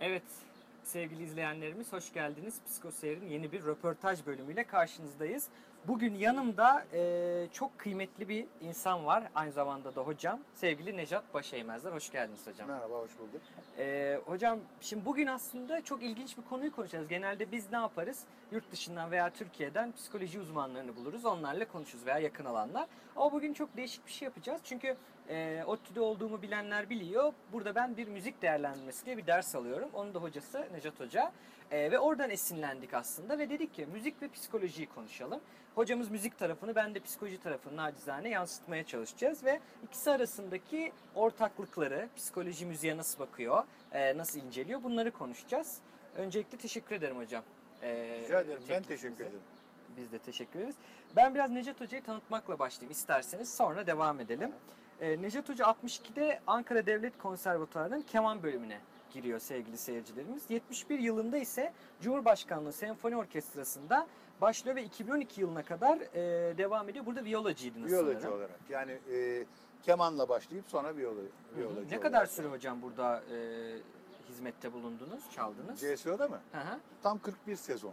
Evet sevgili izleyenlerimiz hoş geldiniz. Psikoseyir'in yeni bir röportaj bölümüyle karşınızdayız. Bugün yanımda e, çok kıymetli bir insan var. Aynı zamanda da hocam. Sevgili Nejat Başeymezler. Hoş geldiniz hocam. Merhaba, hoş bulduk. E, hocam şimdi bugün aslında çok ilginç bir konuyu konuşacağız. Genelde biz ne yaparız? Yurt dışından veya Türkiye'den psikoloji uzmanlarını buluruz. Onlarla konuşuruz veya yakın alanlar. Ama bugün çok değişik bir şey yapacağız. Çünkü e, ODTÜ'de olduğumu bilenler biliyor. Burada ben bir müzik değerlendirmesi diye bir ders alıyorum. Onun da hocası Nejat Hoca. E, ve oradan esinlendik aslında ve dedik ki müzik ve psikolojiyi konuşalım. Hocamız müzik tarafını, ben de psikoloji tarafını nacizane yansıtmaya çalışacağız ve ikisi arasındaki ortaklıkları, psikoloji müziğe nasıl bakıyor, e, nasıl inceliyor bunları konuşacağız. Öncelikle teşekkür ederim hocam. E, Rica ederim, ben teşekkür ederim. Biz de teşekkür ederiz. Ben biraz Necat Hoca'yı tanıtmakla başlayayım isterseniz sonra devam edelim. Necat Hoca 62'de Ankara Devlet Konservatuarı'nın keman bölümüne giriyor sevgili seyircilerimiz. 71 yılında ise Cumhurbaşkanlığı Senfoni Orkestrası'nda başlıyor ve 2012 yılına kadar e, devam ediyor. Burada viyolacıydınız Biyoloji sanırım. olarak. Yani e, kemanla başlayıp sonra biyolo, biyoloji Ne olarak. kadar süre hocam burada e, hizmette bulundunuz, çaldınız? CSO'da mı? Hı hı. Tam 41 sezon.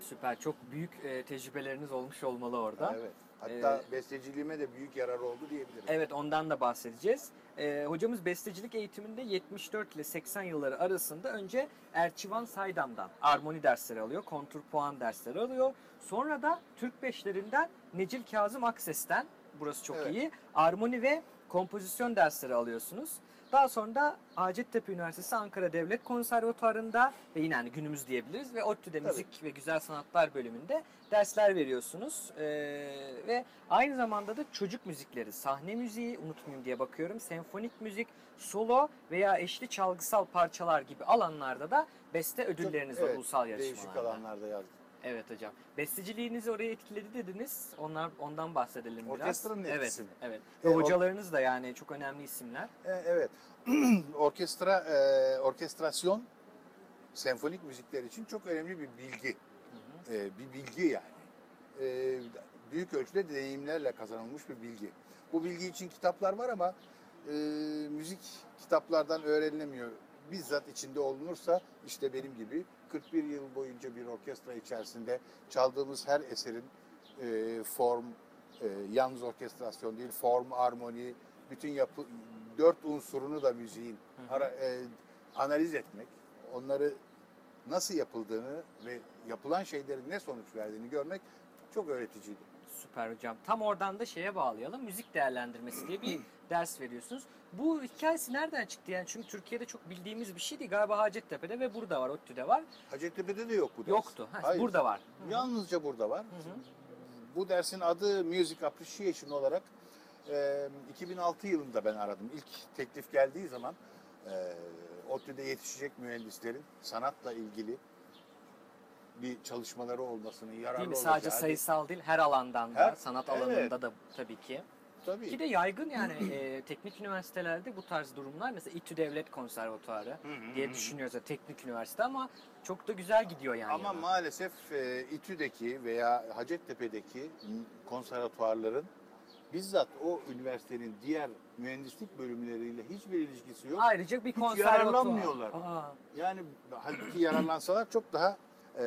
Süper, çok büyük e, tecrübeleriniz olmuş olmalı orada. Evet. Hatta Ee, besteciliğime de büyük yarar oldu diyebilirim. Evet ondan da bahsedeceğiz. Ee, hocamız bestecilik eğitiminde 74 ile 80 yılları arasında önce Erçivan Saydam'dan armoni dersleri alıyor, kontur puan dersleri alıyor. Sonra da Türk beşlerinden Necil Kazım Akses'ten, burası çok Evet. iyi, armoni ve kompozisyon dersleri alıyorsunuz. Daha sonra da Hacettepe Üniversitesi Ankara Devlet Konservatuarı'nda ve yine hani günümüz diyebiliriz ve ODTÜ'de Tabii. Müzik ve Güzel Sanatlar bölümünde dersler veriyorsunuz. Ee, ve aynı zamanda da çocuk müzikleri, sahne müziği unutmayayım diye bakıyorum. Senfonik müzik, solo veya eşli çalgısal parçalar gibi alanlarda da beste ödülleriniz var Evet, ulusal Değişik yarışmalarda. alanlarda yazdım. Evet hocam. Besteciliğinizi oraya etkiledi dediniz. Onlar ondan bahsedelim biraz. Orkestranın evet, etkisi mi? evet. E, Ve or- hocalarınız da yani çok önemli isimler. E, evet. Orkestra, e, orkestrasyon senfonik müzikler için çok önemli bir bilgi. E, bir bilgi yani. E, büyük ölçüde deneyimlerle kazanılmış bir bilgi. Bu bilgi için kitaplar var ama e, müzik kitaplardan öğrenilemiyor. Bizzat içinde olunursa işte benim gibi 41 yıl boyunca bir orkestra içerisinde çaldığımız her eserin e, form, e, yalnız orkestrasyon değil, form, armoni, bütün yapı, dört unsurunu da müziğin ara, e, analiz etmek, onları nasıl yapıldığını ve yapılan şeylerin ne sonuç verdiğini görmek çok öğreticiydi. Süper hocam. Tam oradan da şeye bağlayalım. Müzik değerlendirmesi diye bir ders veriyorsunuz. Bu hikayesi nereden çıktı yani? Çünkü Türkiye'de çok bildiğimiz bir şey değil. Galiba Hacettepe'de ve burada var, ODTÜ'de var. Hacettepe'de de yok bu ders. Yoktu. Ha, Hayır. burada var. Yalnızca burada var. Bu dersin adı Music Appreciation olarak e, 2006 yılında ben aradım. İlk teklif geldiği zaman e, ODTÜ'de yetişecek mühendislerin sanatla ilgili bir çalışmaları olmasını, yararlı Değil mi? olacağı. Sadece sayısal değil, her alandan da, Her- sanat evet. alanında da tabii ki. Tabii. Ki de yaygın yani e, teknik üniversitelerde bu tarz durumlar. Mesela İTÜ Devlet Konservatuarı diye düşünüyoruz ya, teknik üniversite ama çok da güzel gidiyor yani. Ama maalesef e, İTÜ'deki veya Hacettepe'deki konservatuarların bizzat o üniversitenin diğer mühendislik bölümleriyle hiçbir ilişkisi yok. Ayrıca bir Hiç yararlanmıyorlar. Aa, Yani halbuki yararlansalar çok daha e,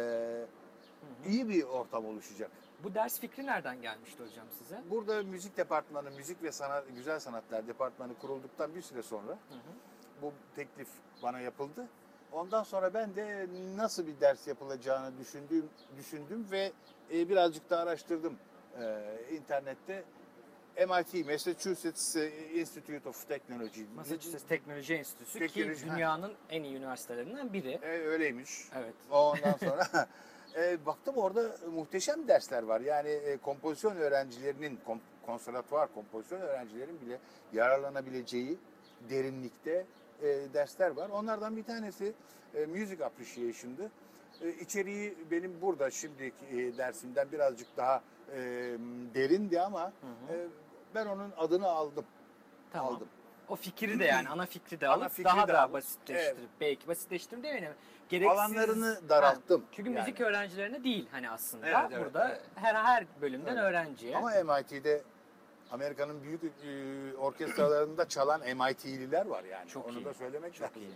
iyi bir ortam oluşacak. Bu ders fikri nereden gelmişti hocam size? Burada müzik departmanı, müzik ve sanat, güzel sanatlar departmanı kurulduktan bir süre sonra bu teklif bana yapıldı. Ondan sonra ben de nasıl bir ders yapılacağını düşündüm, düşündüm ve e, birazcık da araştırdım e, internette. MIT, Massachusetts Institute of Technology. Massachusetts Teknoloji Enstitüsü Teknoloji, ki ha. dünyanın en iyi üniversitelerinden biri. E, öyleymiş. Evet. Ondan sonra e, baktım orada muhteşem dersler var. Yani e, kompozisyon öğrencilerinin, kom, konservatuvar kompozisyon öğrencilerin bile yararlanabileceği derinlikte e, dersler var. Onlardan bir tanesi e, Music Appreciation'dı. E, içeriği benim burada şimdiki e, dersimden birazcık daha e, derindi ama e, ben onun adını aldım. Tamam. Aldım. O fikri de yani ana fikri de Ana alıp fikri daha de da alıp, basitleştirip evet. belki basitleştirip demeyelim. Gereksiz Alanlarını daralttım. Ha, çünkü yani. müzik öğrencilerine değil hani aslında. Evet, evet, Burada evet. her her bölümden Evet. öğrenciye. Ama MIT'de Amerika'nın büyük e, orkestralarında çalan MIT'liler var yani. Çok Onu iyi. da söylemek Çok lazım. iyi.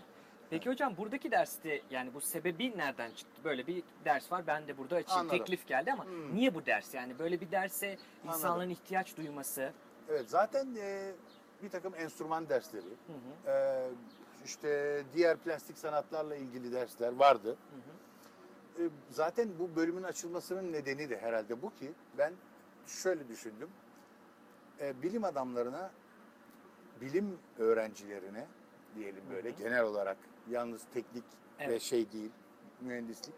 Peki hocam buradaki derste yani bu sebebi nereden çıktı? Böyle bir ders var ben de burada açayım. Anladım. Teklif geldi ama Hmm. niye bu ders? Yani böyle bir derse insanların Anladım. ihtiyaç duyması. Evet zaten e, bir takım enstrüman dersleri, Hı hı, e, işte diğer plastik sanatlarla ilgili dersler vardı. hı hı. E, zaten bu bölümün açılmasının nedeni de herhalde bu ki ben şöyle düşündüm. E, bilim adamlarına, bilim öğrencilerine diyelim böyle Hı hı. genel olarak yalnız teknik ve Evet. şey değil, mühendislik.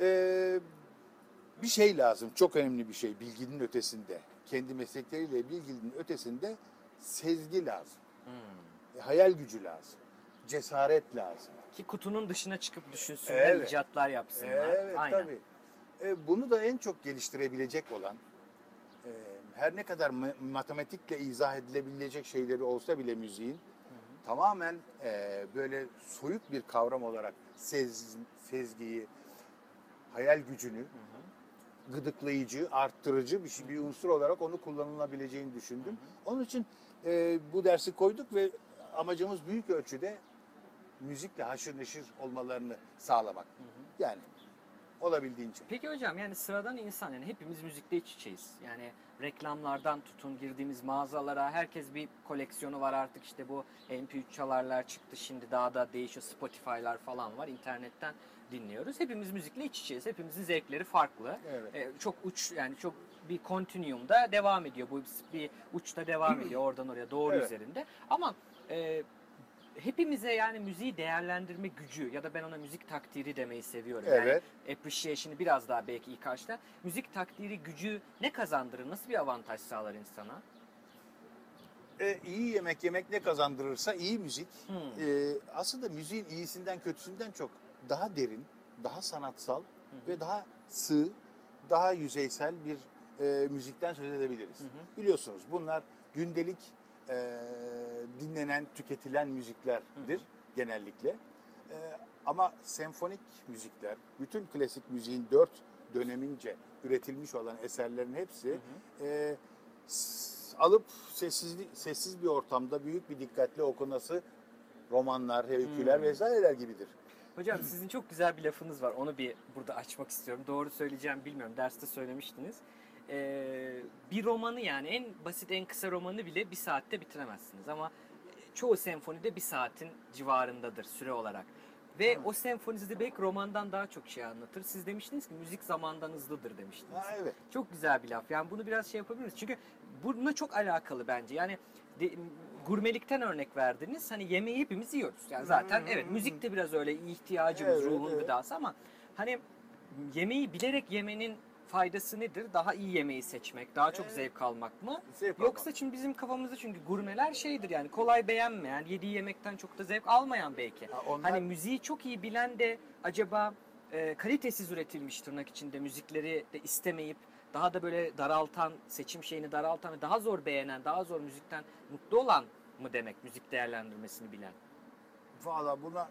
E, bir şey lazım, çok önemli bir şey bilginin ötesinde. Kendi meslekleriyle bilginin ötesinde sezgi lazım. Hmm. E, hayal gücü lazım. Cesaret lazım. Ki kutunun dışına çıkıp düşünsünler, Evet. icatlar yapsınlar. Evet Aynen. tabii. E, bunu da en çok geliştirebilecek olan e, her ne kadar ma- matematikle izah edilebilecek şeyleri olsa bile müziğin tamamen e, böyle soyut bir kavram olarak sez, sezgiyi, hayal gücünü gıdıklayıcı, arttırıcı bir, şey, bir unsur olarak onu kullanılabileceğini düşündüm. Onun için e, bu dersi koyduk ve amacımız büyük ölçüde müzikle haşır neşir olmalarını sağlamak. Yani olabildiğince. Peki hocam yani sıradan insan yani hepimiz müzikte iç içeyiz. Yani reklamlardan tutun girdiğimiz mağazalara herkes bir koleksiyonu var artık işte bu MP3 çalarlar çıktı şimdi daha da değişiyor Spotify'lar falan var internetten dinliyoruz. Hepimiz müzikle iç içeyiz. Hepimizin zevkleri farklı. Evet. Ee, çok uç yani çok bir kontinüumda devam ediyor. Bu bir uçta devam ediyor oradan oraya doğru Evet. üzerinde. Ama e, hepimize yani müziği değerlendirme gücü ya da ben ona müzik takdiri demeyi seviyorum. Yani Evet. appreciation'ı biraz daha belki iyi karşılar. Müzik takdiri gücü ne kazandırır? Nasıl bir avantaj sağlar insana? E, iyi yemek yemek ne kazandırırsa iyi müzik. Hmm. E, aslında müziğin iyisinden kötüsünden çok daha derin, daha sanatsal ve daha sığ, daha yüzeysel bir e, müzikten söz edebiliriz. Hı hı. Biliyorsunuz bunlar gündelik e, dinlenen, tüketilen müziklerdir genellikle. E, ama senfonik müzikler, bütün klasik müziğin dört dönemince üretilmiş olan eserlerin hepsi e, s- alıp sessizli, sessiz bir ortamda büyük bir dikkatle okunası romanlar, öyküler Hmm. vesaireler gibidir. Hocam sizin çok güzel bir lafınız var. Onu bir burada açmak istiyorum. Doğru söyleyeceğim bilmiyorum. Derste söylemiştiniz. Ee, bir romanı yani en basit en kısa romanı bile bir saatte bitiremezsiniz. Ama çoğu senfonide bir saatin civarındadır süre olarak. Ve o senfoni size belki romandan daha çok şey anlatır. Siz demiştiniz ki müzik zamandan hızlıdır demiştiniz. Ha, evet. Çok güzel bir laf. Yani bunu biraz şey yapabiliriz. Çünkü bununla çok alakalı bence. Yani de- gurmelikten örnek verdiniz. Hani yemeği hepimiz yiyoruz. Yani zaten hı evet müzik de biraz öyle ihtiyacımız, Evet, ruhun evet. gıdası ama hani yemeği bilerek yemenin faydası nedir? Daha iyi yemeği seçmek, daha çok Evet. zevk almak mı? Zevk Yoksa almak. şimdi bizim kafamızda çünkü gurmeler şeydir yani kolay beğenmeyen, yediği yemekten çok da zevk almayan belki. Ha, onlar- Hani müziği çok iyi bilen de acaba e, kalitesiz üretilmiş tırnak içinde müzikleri de istemeyip daha da böyle daraltan, seçim şeyini daraltan ve daha zor beğenen, daha zor müzikten mutlu olan mı demek müzik değerlendirmesini bilen? Valla buna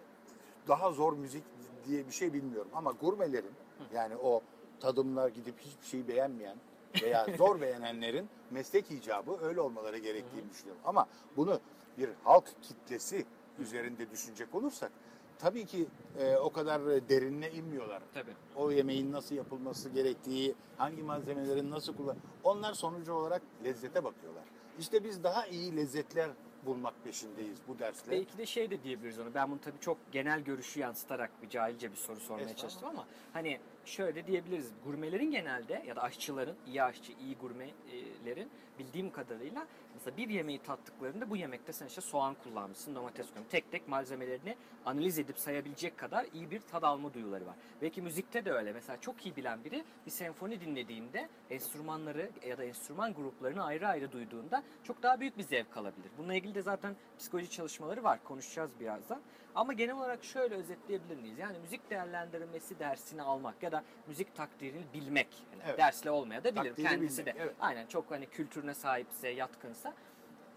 daha zor müzik diye bir şey bilmiyorum ama gurmelerin yani o tadımlar gidip hiçbir şeyi beğenmeyen veya zor beğenenlerin meslek icabı öyle olmaları gerektiğini düşünüyorum. Ama bunu bir halk kitlesi üzerinde düşünecek olursak tabii ki e, o kadar derinine inmiyorlar. Tabii. O yemeğin nasıl yapılması gerektiği, hangi malzemelerin nasıl kullan, onlar sonucu olarak lezzete bakıyorlar. İşte biz daha iyi lezzetler bulmak peşindeyiz bu dersle. Belki de şey de diyebiliriz onu. Ben bunu tabii çok genel görüşü yansıtarak bir cahilce bir soru sormaya çalıştım ama hani şöyle diyebiliriz. Gurmelerin genelde ya da aşçıların, iyi aşçı, iyi gurmelerin bildiğim kadarıyla mesela bir yemeği tattıklarında bu yemekte sen işte soğan kullanmışsın, domates koymuş. Tek tek malzemelerini analiz edip sayabilecek kadar iyi bir tad alma duyuları var. Belki müzikte de öyle. Mesela çok iyi bilen biri bir senfoni dinlediğinde enstrümanları ya da enstrüman gruplarını ayrı ayrı duyduğunda çok daha büyük bir zevk alabilir. Bununla ilgili de zaten psikoloji çalışmaları var. Konuşacağız birazdan. Ama genel olarak şöyle özetleyebilir miyiz? Yani müzik değerlendirmesi dersini almak ya da müzik takdirini bilmek. Yani Evet. Dersle olmaya da bilir. Takdiri Kendisi bilmek, de evet. aynen çok hani kültürüne sahipse, yatkınsa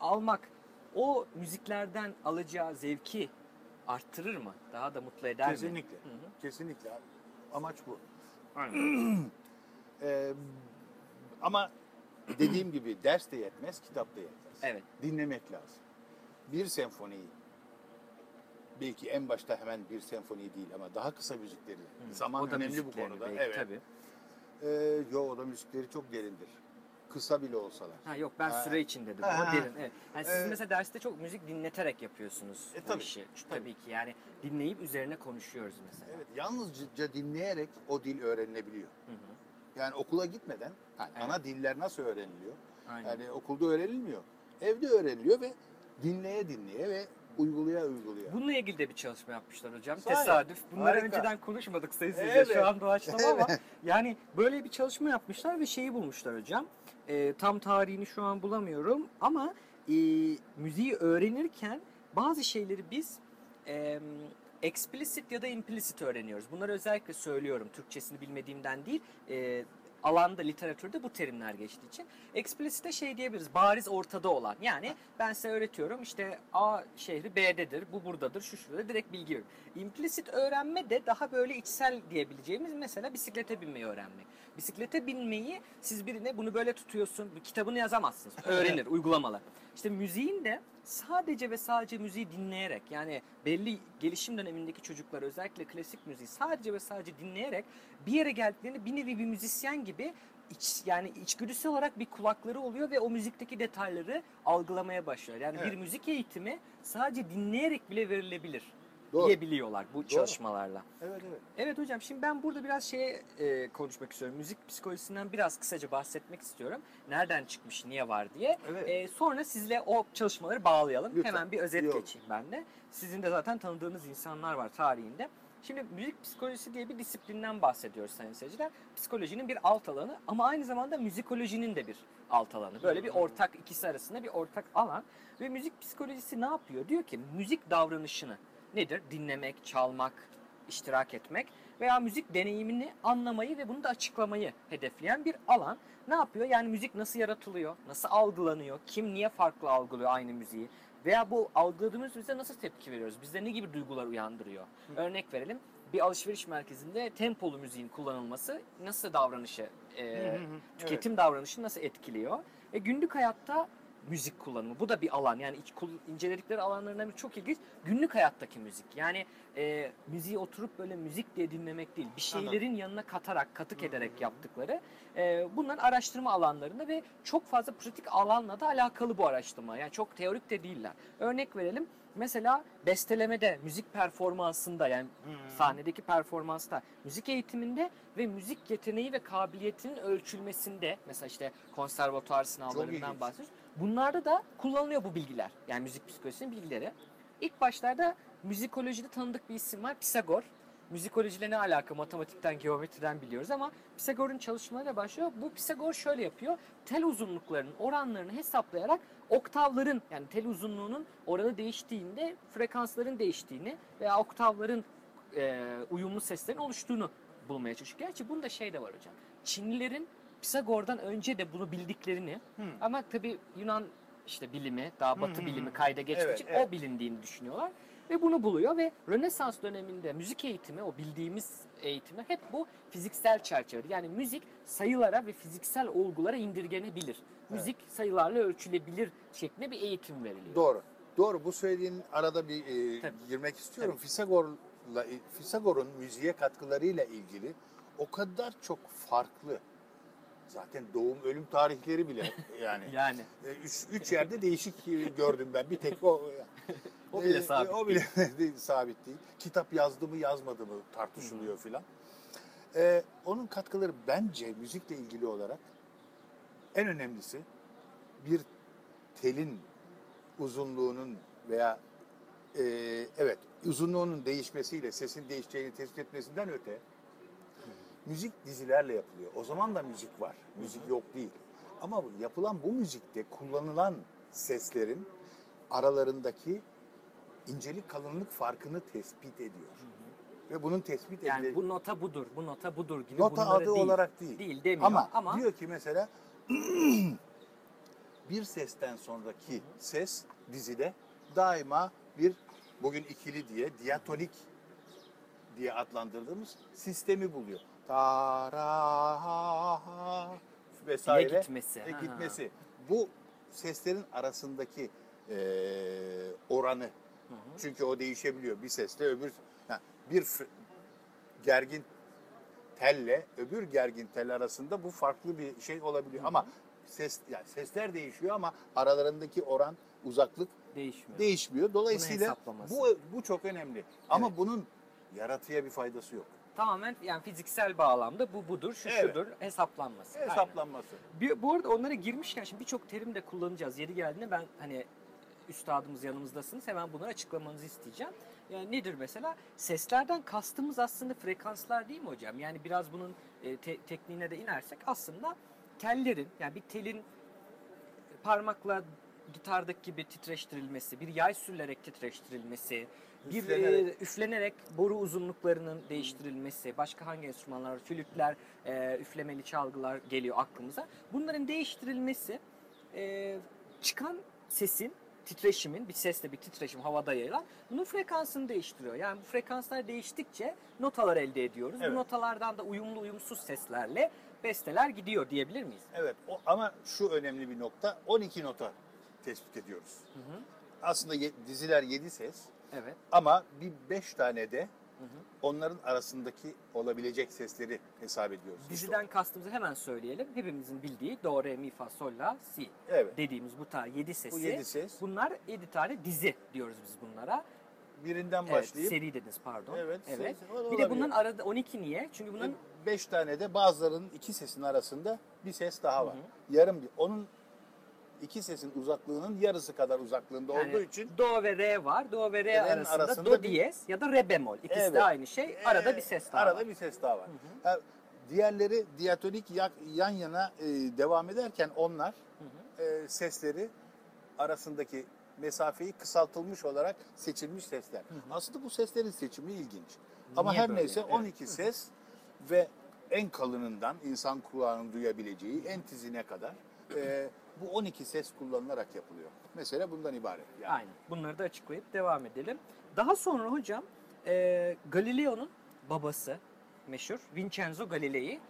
almak o müziklerden alacağı zevki arttırır mı? Daha da mutlu eder mi? Kesinlikle. Hı hı. Kesinlikle. Amaç bu. Aynen. Ee, ama dediğim gibi ders de yetmez, kitap da yetmez. Evet. Dinlemek lazım. Bir senfoniyi belki en başta hemen bir senfoni değil ama daha kısa müzikleri. Zaman O da önemli bu konuda. belki, evet. Tabii. Ee, yo o da müzikleri çok derindir. Kısa bile olsalar. Ha yok ben Ha. süre için dedim. Ha, derin. Evet. Yani siz Evet. mesela derste çok müzik dinleterek yapıyorsunuz E, bu tabii, işi. Tabii. Tabii ki yani dinleyip üzerine konuşuyoruz mesela. Evet, yalnızca dinleyerek o dil öğrenilebiliyor. Hı hı. Yani okula gitmeden yani Evet. ana diller nasıl öğreniliyor? Aynen. Yani okulda öğrenilmiyor. Evde öğreniliyor ve dinleye dinleye ve uygulaya uygulaya. Bununla ilgili de bir çalışma yapmışlar hocam. Sahi. Tesadüf. Bunları Harika. önceden konuşmadık sayın Evet. Şu an doğaçlama ama Evet. yani böyle bir çalışma yapmışlar ve şeyi bulmuşlar hocam. Ee, tam tarihini şu an bulamıyorum ama e, müziği öğrenirken bazı şeyleri biz e, explicit ya da implicit öğreniyoruz. Bunları özellikle söylüyorum Türkçesini bilmediğimden değil. E, alanda literatürde bu terimler geçtiği için. Explicit'e şey diyebiliriz. Bariz ortada olan. Yani ben size öğretiyorum işte A şehri B'dedir, bu buradadır, şu şurada direkt bilgi veriyorum. Implicit öğrenme de daha böyle içsel diyebileceğimiz mesela bisiklete binmeyi öğrenmek. Bisiklete binmeyi siz birine bunu böyle tutuyorsun, kitabını yazamazsınız. Öğrenir, uygulamalı. İşte müziğin de sadece ve sadece müziği dinleyerek yani belli gelişim dönemindeki çocuklar özellikle klasik müziği sadece ve sadece dinleyerek bir yere geldiklerinde bir nevi bir müzisyen gibi iç, yani içgüdüsel olarak bir kulakları oluyor ve o müzikteki detayları algılamaya başlıyor. Yani bir Evet. müzik eğitimi sadece dinleyerek bile verilebilir Doğru. diyebiliyorlar bu çalışmalarla. Evet evet. Evet hocam şimdi ben burada biraz şeye e, konuşmak istiyorum. Müzik psikolojisinden biraz kısaca bahsetmek istiyorum. Nereden çıkmış, niye var diye. Evet. E, sonra sizle o çalışmaları bağlayalım. Lütfen. Hemen bir özet olur. geçeyim ben de. Sizin de zaten tanıdığınız insanlar var tarihinde. Şimdi müzik psikolojisi diye bir disiplinden bahsediyoruz sayın seyirciler. Psikolojinin bir alt alanı ama aynı zamanda müzikolojinin de bir alt alanı. Böyle bir ortak ikisi arasında bir ortak alan. Ve müzik psikolojisi ne yapıyor? Diyor ki müzik davranışını nedir? Dinlemek, çalmak, iştirak etmek veya müzik deneyimini anlamayı ve bunu da açıklamayı hedefleyen bir alan. Ne yapıyor? Yani müzik nasıl yaratılıyor? Nasıl algılanıyor? Kim niye farklı algılıyor aynı müziği? Veya bu algıladığımız müziğe nasıl tepki veriyoruz? Bizde ne gibi duygular uyandırıyor? Örnek verelim. Bir alışveriş merkezinde tempolu müziğin kullanılması nasıl davranışı, e, tüketim davranışını nasıl etkiliyor? E, günlük hayatta müzik kullanımı. Bu da bir alan. Yani iç, inceledikleri alanlarından biri çok ilginç. Günlük hayattaki müzik. Yani e, müziği oturup böyle müzik diye dinlemek değil. Bir şeylerin yanına katarak, katık ederek yaptıkları. E, bunların araştırma alanlarında ve çok fazla pratik alanla da alakalı bu araştırma. Yani çok teorik de değiller. Örnek verelim. Mesela bestelemede, müzik performansında yani sahnedeki performansta, müzik eğitiminde ve müzik yeteneği ve kabiliyetinin ölçülmesinde mesela işte konservatuar sınavlarından bahsediyoruz. Bunlarda da kullanılıyor bu bilgiler. Yani müzik psikolojisinin bilgileri. İlk başlarda müzikolojide tanıdık bir isim var. Pisagor. Müzikolojiyle ne alaka? Matematikten, geometriden biliyoruz ama Pisagor'un çalışmalarıyla başlıyor. Bu Pisagor şöyle yapıyor. Tel uzunluklarının oranlarını hesaplayarak oktavların yani tel uzunluğunun oranı değiştiğinde frekansların değiştiğini veya oktavların e, uyumlu seslerin oluştuğunu bulmaya çalışıyor. Gerçi bunda şey de var hocam. Çinlilerin Pisagor'dan önce de bunu bildiklerini ama tabii Yunan işte bilimi, daha batı bilimi kayda geçtiği Evet, için evet. o bilindiğini düşünüyorlar. Ve bunu buluyor ve Rönesans döneminde müzik eğitimi, o bildiğimiz eğitimi hep bu fiziksel çerçevede. Yani müzik sayılara ve fiziksel olgulara indirgenebilir. Müzik sayılarla ölçülebilir şeklinde bir eğitim veriliyor. Doğru. Doğru. Bu söylediğin arada bir e, Tabii. girmek istiyorum. Tabii. Fisagor'la Fisagor'un müziğe katkılarıyla ilgili o kadar çok farklı. Zaten doğum ölüm tarihleri bile yani. Yani E, Üç, üç yerde değişik e, gördüm ben. Bir tek o. o bile E, sabit. O bile değil, sabit değil. Kitap yazdı mı yazmadı mı tartışılıyor filan. E, onun katkıları bence müzikle ilgili olarak en önemlisi bir telin uzunluğunun veya e, evet uzunluğunun değişmesiyle sesin değişeceğini tespit etmesinden öte müzik dizilerle yapılıyor. O zaman da müzik var. Müzik yok değil. Ama yapılan bu müzikte kullanılan seslerin aralarındaki incelik kalınlık farkını tespit ediyor. Ve bunun tespit Yani edildiği bu nota budur, bu nota budur gibi nota adı değil. olarak değil. Değil demiyor Ama, ama, diyor ki mesela bir sesten sonraki ses dizide daima bir bugün ikili diye diatonik diye adlandırdığımız sistemi buluyor. Ta ra ha ha vesaire Diye gitmesi. Ha. gitmesi. Bu seslerin arasındaki eee, oranı Çünkü o değişebiliyor. Bir sesle öbür bir gergin telle öbür gergin tel arasında bu farklı bir şey olabiliyor. Ama ses yani sesler değişiyor ama aralarındaki oran uzaklık Değişmiyor. değişmiyor. Dolayısıyla bu bu çok önemli. Ama Evet. bunun yaratıya bir faydası yok. Tamamen yani fiziksel bağlamda bu budur, şu Evet. şudur hesaplanması. Aynen. Hesaplanması. Bir, bu arada onlara girmişken şimdi birçok terim de kullanacağız. Yeri geldiğinde ben hani üstadımız yanımızdasınız hemen bunları açıklamanızı isteyeceğim. Yani nedir mesela? Seslerden kastımız aslında frekanslar değil mi hocam? Yani biraz bunun e, te- tekniğine de inersek aslında tellerin yani bir telin parmakla gitardaki gibi titreştirilmesi, bir yay sürülerek titreştirilmesi, bir Üflenerek. e, üflenerek boru uzunluklarının değiştirilmesi, başka hangi enstrümanlar, var? flütler, e, üflemeli çalgılar geliyor aklımıza. Bunların değiştirilmesi e, çıkan sesin titreşimin bir sesle bir titreşim havada yayılan bunun frekansını değiştiriyor. Yani bu frekanslar değiştikçe notalar elde ediyoruz. Evet. Bu notalardan da uyumlu uyumsuz seslerle besteler gidiyor diyebilir miyiz? Evet o, ama şu önemli bir nokta 12 nota tespit ediyoruz. Aslında ye- diziler 7 ses Evet. ama bir 5 tane de onların arasındaki olabilecek sesleri hesap ediyoruz. Diziden kastımızı hemen söyleyelim. Hepimizin bildiği do, re, mi, fa, sol, la, si Evet. dediğimiz bu ta 7 sesi. Bu 7 ses. Bunlar 7 tane dizi diyoruz biz bunlara. Birinden Evet, başlayıp seri dediniz pardon. Evet, evet. Bir de bunların arada 12 niye? Çünkü bunların 5 tane de bazılarının iki sesin arasında bir ses daha var. Yarım bir. Onun iki sesin uzaklığının yarısı kadar uzaklığında yani olduğu için do ve re var. Do ve re arasında, arasında do bir- diyez ya da re bemol. İkisi Evet. de aynı şey. Arada Ee, bir ses daha arada var. bir ses daha var. Ha, diğerleri diatonik ya- yan yana e, devam ederken onlar e, sesleri arasındaki mesafeyi kısaltılmış olarak seçilmiş sesler. Aslında bu seslerin seçimi ilginç. Ama Niye her böyle? neyse Evet. 12 ses ve en kalınından insan kulağının duyabileceği en tizine kadar e, bu 12 ses kullanılarak yapılıyor. Mesela bundan ibaret. Yani. Aynen. Bunları da açıklayıp devam edelim. Daha sonra hocam e, Galileo'nun babası meşhur Vincenzo Galilei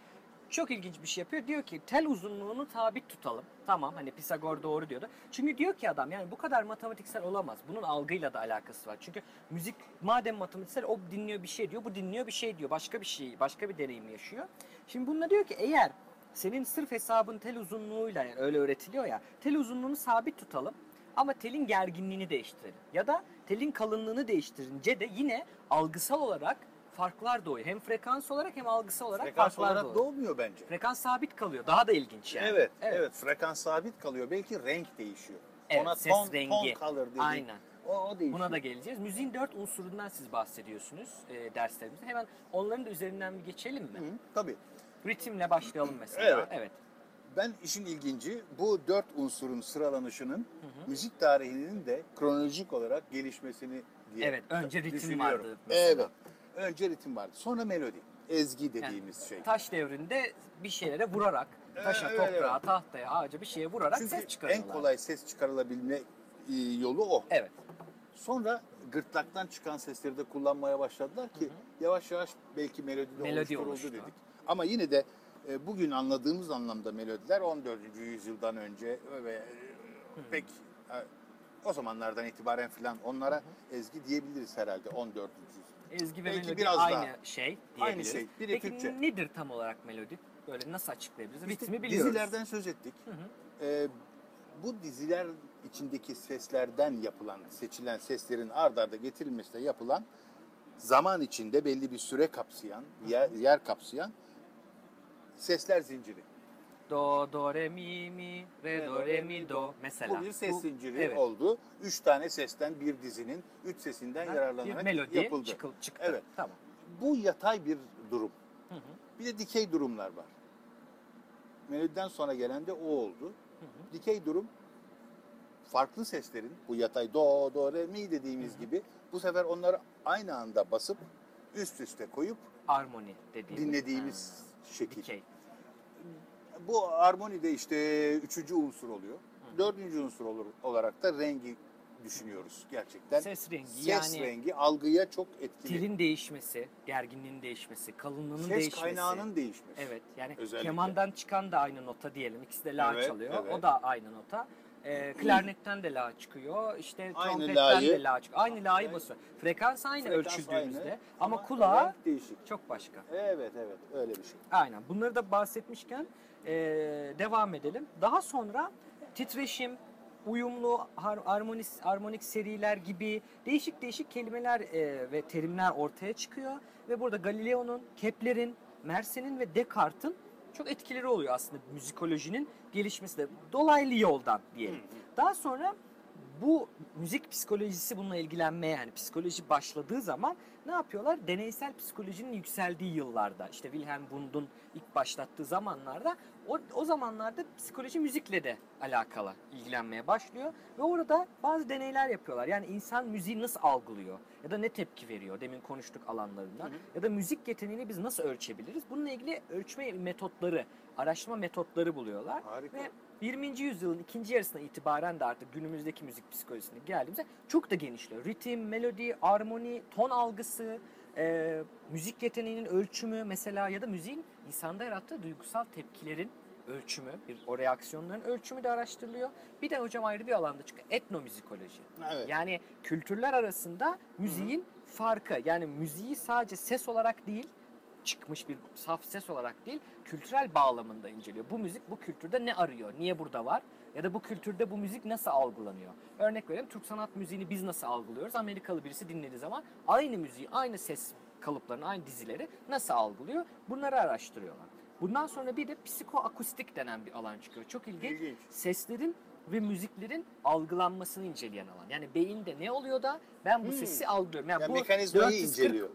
çok ilginç bir şey yapıyor. Diyor ki tel uzunluğunu sabit tutalım. Tamam hani Pisagor doğru diyordu. Çünkü diyor ki adam yani bu kadar matematiksel olamaz. Bunun algıyla da alakası var. Çünkü müzik madem matematiksel o dinliyor bir şey diyor. Bu dinliyor bir şey diyor. Başka bir şey, başka bir deneyim yaşıyor. Şimdi bununla diyor ki eğer senin sırf hesabın tel uzunluğuyla yani öyle öğretiliyor ya. Tel uzunluğunu sabit tutalım. Ama telin gerginliğini değiştirelim. Ya da telin kalınlığını değiştirince de yine algısal olarak farklar doğuyor. Hem frekans olarak hem algısal olarak Frekans farklar olarak doğuyor. doğmuyor bence. Frekans sabit kalıyor. Daha da ilginç yani. Evet, evet, Frekans sabit kalıyor. Belki renk değişiyor. Evet, Ona ses ton, rengi. ton color dediği. Aynen. O, o değişiyor. Buna da geleceğiz. Müziğin dört unsurundan siz bahsediyorsunuz e, derslerimizde. Hemen onların da üzerinden bir geçelim mi? Hı, tabii. Ritimle başlayalım mesela. Evet. Ben işin ilginci bu dört unsurun sıralanışının müzik tarihinin de kronolojik olarak gelişmesini diye Evet, önce ritim vardı mesela. Evet. Önce ritim vardı. Sonra melodi. Ezgi dediğimiz şey. Taş devrinde bir şeylere vurarak, taşa, Evet, toprağa, evet. tahtaya, ağaca bir şeye vurarak Çünkü ses çıkarıyorlar. en kolay ses çıkarılabilme e, yolu o. Evet. Sonra gırtlaktan çıkan sesleri de kullanmaya başladılar ki yavaş yavaş belki melodi de Melodi oluşturuldu oluştu. dedik. Ama yine de e, bugün anladığımız anlamda melodiler 14. yüzyıldan önce ve e, pek e, o zamanlardan itibaren filan onlara ezgi diyebiliriz herhalde 14. yüzyıl. Ezgi ve Belki melodi biraz aynı daha. şey Aynı diyebiliriz. şey, biri Peki Türkçe. nedir tam olarak melodi? Böyle nasıl açıklayabiliriz? Ritmi biliyoruz. Dizilerden söz ettik. E, bu diziler içindeki seslerden yapılan, seçilen seslerin ard arda getirilmesiyle yapılan zaman içinde belli bir süre kapsayan, yer, yer kapsayan sesler zinciri. Do, do, re, mi, mi, re, do, re, mi, do. Mesela. Bu bir ses zinciri evet. oldu. Üç tane sesten bir dizinin üç sesinden Bir yararlanarak melodi yapıldı. çıkıl- çıktı. Evet. Tamam. Bu yatay bir durum. Hı hı. Bir de dikey durumlar var. Melodiden sonra gelen de o oldu. Dikey durum farklı seslerin bu yatay do do re mi dediğimiz gibi bu sefer onları aynı anda basıp üst üste koyup Armoni dediğimiz. dinlediğimiz Ha, şekil. Dikey. Bu armonide işte üçüncü unsur oluyor. Dördüncü unsur olur, olarak da rengi düşünüyoruz gerçekten. Ses rengi, Ses yani- rengi algıya çok etkili. Telin değişmesi, gerginliğin değişmesi, kalınlığının Ses değişmesi. kaynağının değişmesi. Evet yani Özellikle. kemandan çıkan da aynı nota diyelim. İkisi de la Evet, çalıyor. evet. O da aynı nota. E, klarnetten de la çıkıyor. İşte Aynı trompetten la'yı- de la çıkıyor. Aynı la'yı basıyor. Frekans aynı Frekans ölçüldüğümüzde aynı ama, ama kulağa renk değişik. çok başka. Evet evet öyle bir şey. Aynen. Bunları da bahsetmişken e, devam edelim. Daha sonra titreşim, uyumlu, har- harmonik, harmonik seriler gibi değişik değişik kelimeler e, ve terimler ortaya çıkıyor. Ve burada Galileo'nun, Kepler'in, Mersenne ve Descartes'in çok etkileri oluyor aslında müzikolojinin gelişmesi de dolaylı yoldan diyelim. Daha sonra bu müzik psikolojisi bununla ilgilenmeye yani psikoloji başladığı zaman ne yapıyorlar? Deneysel psikolojinin yükseldiği yıllarda işte Wilhelm Wundt'un ilk başlattığı zamanlarda o, o zamanlarda psikoloji müzikle de alakalı ilgilenmeye başlıyor ve orada bazı deneyler yapıyorlar. Yani insan müziği nasıl algılıyor ya da ne tepki veriyor demin konuştuk alanlarından ya da müzik yeteneğini biz nasıl ölçebiliriz? Bununla ilgili ölçme metotları, araştırma metotları buluyorlar. Harika. Ve 20. yüzyılın ikinci yarısına itibaren de artık günümüzdeki müzik psikolojisine geldiğimizde çok da genişliyor. Ritim, melodi, armoni, ton algısı, e, müzik yeteneğinin ölçümü mesela ya da müziğin insanda yarattığı duygusal tepkilerin ölçümü, bir o reaksiyonların ölçümü de araştırılıyor. Bir de hocam ayrı bir alanda çıkıyor etnomüzikoloji. Evet. Yani kültürler arasında müziğin farkı. Yani müziği sadece ses olarak değil, çıkmış bir saf ses olarak değil, kültürel bağlamında inceliyor. Bu müzik bu kültürde ne arıyor, niye burada var ya da bu kültürde bu müzik nasıl algılanıyor? Örnek verelim Türk sanat müziğini biz nasıl algılıyoruz? Amerikalı birisi dinlediği zaman aynı müziği, aynı ses kalıplarını, aynı dizileri nasıl algılıyor? Bunları araştırıyorlar. Bundan sonra bir de psikoakustik denen bir alan çıkıyor. Çok ilginç. İlginç. Seslerin ve müziklerin algılanmasını inceleyen alan. Yani beyinde ne oluyor da ben bu Hmm. sesi algılıyorum. Yani Yani bu mekanizmayı 440 inceliyor.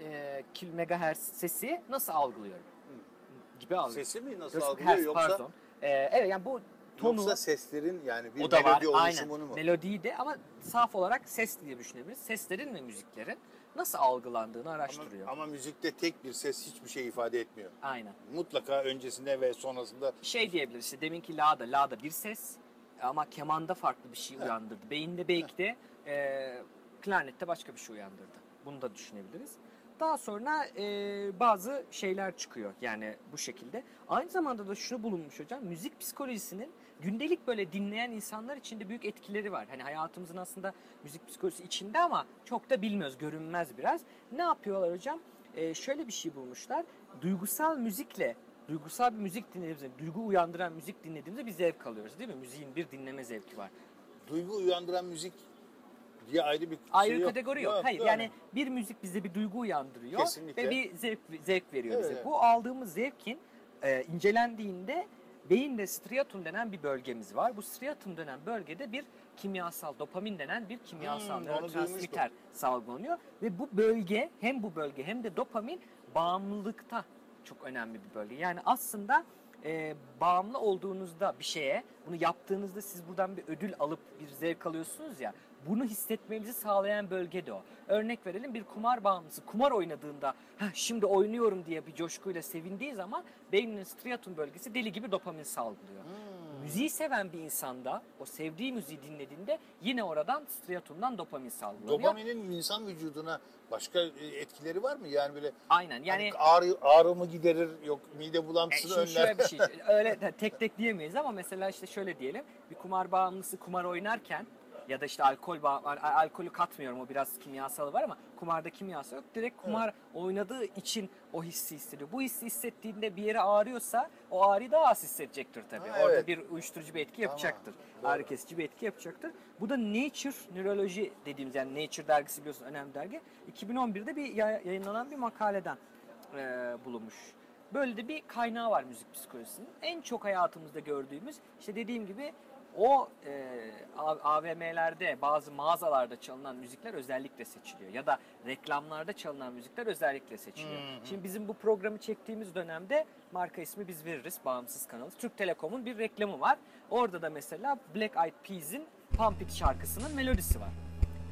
e, megahertz sesi nasıl algılıyorum? Gibi algılıyorum. Sesi mi nasıl 440 algılıyor hertz, yoksa pardon. E, evet yani bu tonu yoksa seslerin yani bir o da var. melodi Aynen. oluşumunu mu? Melodiyi de ama saf olarak ses diye düşünebiliriz. Seslerin ve müziklerin nasıl algılandığını araştırıyor. Ama, ama müzikte tek bir ses hiçbir şey ifade etmiyor. Aynen. Mutlaka öncesinde ve sonrasında şey diyebiliriz işte deminki la'da la'da bir ses ama kemanda farklı bir şey uyandırdı. Beyinde belki de e, klarnette başka bir şey uyandırdı. Bunu da düşünebiliriz. Daha sonra e, bazı şeyler çıkıyor yani bu şekilde. Aynı zamanda da şunu bulunmuş hocam müzik psikolojisinin gündelik böyle dinleyen insanlar için de büyük etkileri var. Hani hayatımızın aslında müzik psikolojisi içinde ama çok da bilmiyoruz, görünmez biraz. Ne yapıyorlar hocam? E, şöyle bir şey bulmuşlar. Duygusal müzikle duygusal bir müzik dinlediğimizde, duygu uyandıran müzik dinlediğimizde bir zevk alıyoruz değil mi? Müziğin bir dinleme zevki var. duygu uyandıran müzik diye ayrı bir Ayrı şey yok. kategori yok. Hayır yani bir müzik bize bir duygu uyandırıyor Kesinlikle. ve bir zevk zevk veriyor bize. Evet. Bu aldığımız zevkin e, incelendiğinde beyinde striatum denen bir bölgemiz var. Bu striatum denen bölgede bir kimyasal dopamin denen bir kimyasal Hmm, nörotransmitter salgılanıyor ve bu bölge hem bu bölge hem de dopamin bağımlılıkta çok önemli bir bölge. Yani aslında e, bağımlı olduğunuzda bir şeye, bunu yaptığınızda siz buradan bir ödül alıp bir zevk alıyorsunuz ya, bunu hissetmenizi sağlayan bölge de o. Örnek verelim bir kumar bağımlısı kumar oynadığında "Heh, şimdi oynuyorum diye bir coşkuyla sevindiği zaman beyninin striatum bölgesi deli gibi dopamin salgılıyor. Müziği seven bir insanda o sevdiği müziği dinlediğinde yine oradan striatumdan dopamin salgılanıyor. Dopaminin insan vücuduna başka e, etkileri var mı? Yani böyle Aynen yani hani ağrı, ağrı mı giderir yok mide E, bulantısını şimdi önler. şöyle bir şey, öyle tek tek diyemeyiz ama mesela işte şöyle diyelim, bir kumar bağımlısı kumar oynarken ya da işte alkol al- alkolü katmıyorum o biraz kimyasalı var ama kumarda kimyasal yok. Direkt kumar oynadığı için o hissi hissediyor. Bu hissi hissettiğinde bir yere ağrıyorsa o ağrıyı daha az hissedecektir tabii. Ha, Orada evet. bir uyuşturucu bir etki yapacaktır. Ağrı kesici bir etki yapacaktır. Bu da Nature Nöroloji dediğimiz yani Nature dergisi biliyorsun önemli dergi. 2011'de bir ya- yayınlanan bir makaleden e, bulunmuş. Böyle de bir kaynağı var müzik psikolojisinin. En çok hayatımızda gördüğümüz işte dediğim gibi o e, AVM'lerde bazı mağazalarda çalınan müzikler özellikle seçiliyor. Ya da reklamlarda çalınan müzikler özellikle seçiliyor. Şimdi bizim bu programı çektiğimiz dönemde marka ismi biz veririz bağımsız kanalı. Türk Telekom'un bir reklamı var. Orada da mesela Black Eyed Peas'in Pump It şarkısının melodisi var.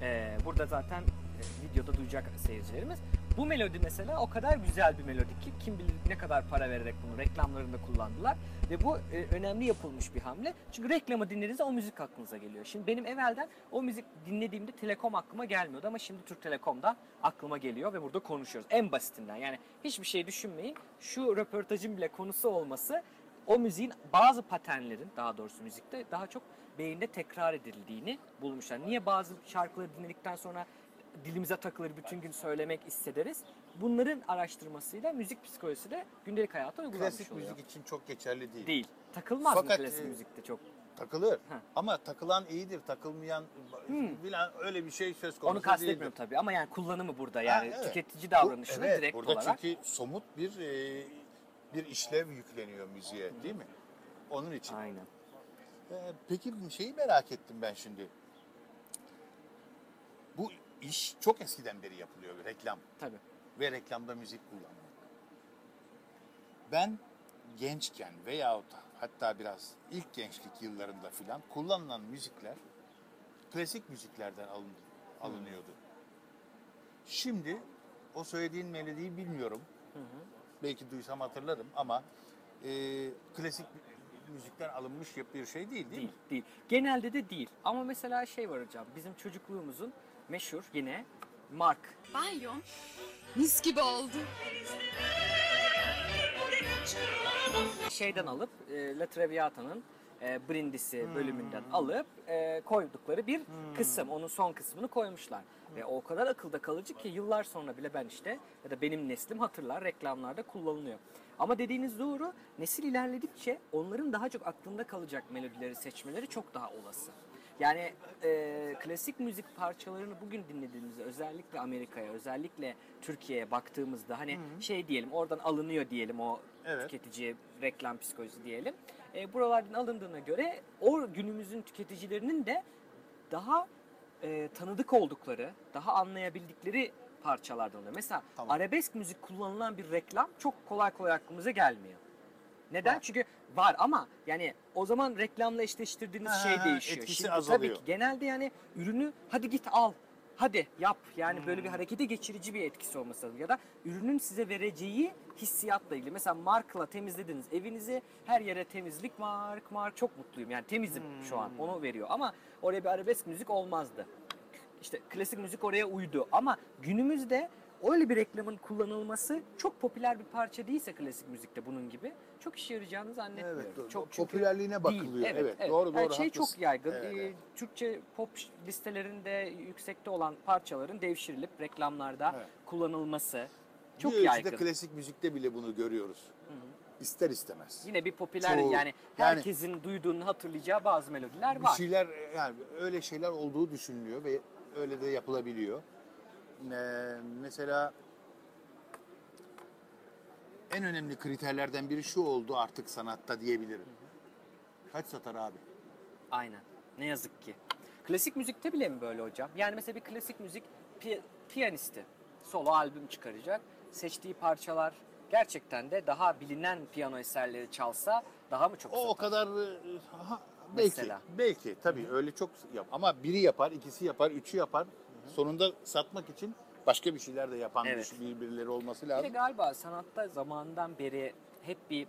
Ee, burada zaten e, videoda duyacak seyircilerimiz. Bu melodi mesela o kadar güzel bir melodi ki kim bilir ne kadar para vererek bunu reklamlarında kullandılar. Ve bu e, önemli yapılmış bir hamle. Çünkü reklamı dinlediğinizde o müzik aklınıza geliyor. Şimdi benim evvelden o müzik dinlediğimde Telekom aklıma gelmiyordu ama şimdi Türk Telekom'da aklıma geliyor ve burada konuşuyoruz. En basitinden yani hiçbir şey düşünmeyin. Şu röportajın bile konusu olması o müziğin bazı paternlerin daha doğrusu müzikte daha çok beyinde tekrar edildiğini bulmuşlar. Niye bazı şarkıları dinledikten sonra dilimize takılır bütün gün söylemek hissederiz? Bunların araştırmasıyla müzik psikolojisi de gündelik hayata uygulanmış Klasik oluyor. müzik için çok geçerli değil. Değil. Takılmaz Fakat, mı klasik e, müzikte çok? Takılır. Ha. Ama takılan iyidir, takılmayan bilen öyle bir şey söz konusu Onu kastetmiyorum değildir. tabii ama yani kullanımı burada yani Ha, evet. tüketici davranışını Bu- evet, direkt burada olarak. çünkü somut bir e, bir işlev yükleniyor müziğe değil mi? Onun için. Aynen. Ee, peki bir şeyi merak ettim ben şimdi. Bu iş çok eskiden beri yapılıyor reklam Tabii. ve reklamda müzik kullanmak. Ben gençken veyahut hatta biraz ilk gençlik yıllarında filan kullanılan müzikler klasik müziklerden alın, alınıyordu. Şimdi o söylediğin melodiyi bilmiyorum. Belki duysam hatırlarım ama e, klasik müzikten alınmış bir şey değil değil, Değil, mi? değil. Genelde de değil. Ama mesela şey var hocam. Bizim çocukluğumuzun meşhur yine Mark. Banyo mis gibi oldu. Şeyden alıp e, La Traviata'nın e, Brindisi bölümünden alıp e, koydukları bir kısım. Onun son kısmını koymuşlar. Ve o kadar akılda kalıcı ki yıllar sonra bile ben işte ya da benim neslim hatırlar reklamlarda kullanılıyor. Ama dediğiniz doğru. Nesil ilerledikçe onların daha çok aklında kalacak melodileri seçmeleri çok daha olası. Yani e, klasik müzik parçalarını bugün dinlediğimizde özellikle Amerika'ya, özellikle Türkiye'ye baktığımızda hani şey diyelim oradan alınıyor diyelim o Evet. tüketiciye reklam psikolojisi diyelim. E, buralardan alındığına göre o günümüzün tüketicilerinin de daha e, tanıdık oldukları, daha anlayabildikleri parçalardan oluyor. Mesela Tamam. arabesk müzik kullanılan bir reklam çok kolay kolay aklımıza gelmiyor. Neden? Var. Çünkü var ama yani o zaman reklamla eşleştirdiğiniz Ha, şey değişiyor. etkisi Şimdi azalıyor. tabii ki genelde yani ürünü hadi git al. Hadi yap. Yani böyle bir harekete geçirici bir etkisi olması lazım. Ya da ürünün size vereceği hissiyatla ilgili. Mesela markla temizlediniz evinizi. Her yere temizlik mark mark. Çok mutluyum. Yani temizim şu an. Onu veriyor. Ama oraya bir arabesk müzik olmazdı. İşte klasik müzik oraya uydu. Ama günümüzde öyle bir reklamın kullanılması çok popüler bir parça değilse klasik müzikte bunun gibi çok işe yarayacağını zannetmiyorum. Evet, do- çok do- popülerliğine bakılıyor. Evet, doğru, Her doğru, şey haklısın. çok yaygın. Evet, Ee, evet. Türkçe pop listelerinde yüksekte olan parçaların devşirilip reklamlarda Evet. kullanılması çok bir yaygın. klasik müzikte bile bunu görüyoruz. İster istemez. Yine bir popüler Çoğu- yani yani- herkesin duyduğunu hatırlayacağı bazı melodiler Bir var. şeyler yani öyle şeyler olduğu düşünülüyor ve öyle de yapılabiliyor. Ee, mesela en önemli kriterlerden biri şu oldu artık sanatta diyebilirim. Kaç satar abi? Aynen. Ne yazık ki. Klasik müzikte bile mi böyle hocam? Yani mesela bir klasik müzik pi- piyanisti solo albüm çıkaracak. Seçtiği parçalar gerçekten de daha bilinen piyano eserleri çalsa daha mı çok O o satar? kadar e, ha, belki Mesela. belki tabii öyle çok yap ama biri yapar, ikisi yapar, üçü yapar. Sonunda satmak için başka bir şeyler de yapan Evet. birbirleri olması Bir de lazım. galiba sanatta zamandan beri hep bir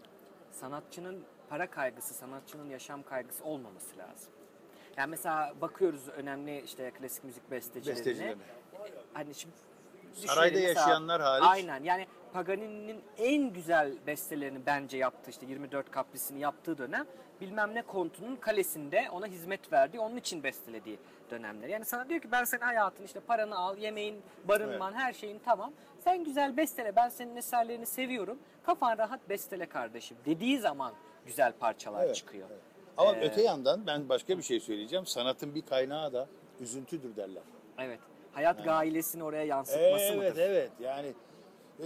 sanatçının para kaygısı, sanatçının yaşam kaygısı olmaması lazım. Yani mesela bakıyoruz önemli işte klasik müzik bestecilerine. Bestecilerine. Hani şimdi Sarayda yaşayanlar hariç. Aynen yani Paganini'nin en güzel bestelerini bence yaptı işte 24 kaprisini yaptığı dönem bilmem ne kontunun kalesinde ona hizmet verdiği onun için bestelediği dönemler. Yani sana diyor ki ben senin hayatın işte paranı al, yemeğin, barınman, her şeyin tamam. Sen güzel bestele ben senin eserlerini seviyorum. Kafan rahat bestele kardeşim dediği zaman güzel parçalar Evet, çıkıyor. evet. Ama Ee, öte yandan ben başka bir şey söyleyeceğim. Sanatın bir kaynağı da üzüntüdür derler. Evet. Hayat gailesini oraya yansıtması Evet mıdır? evet yani e,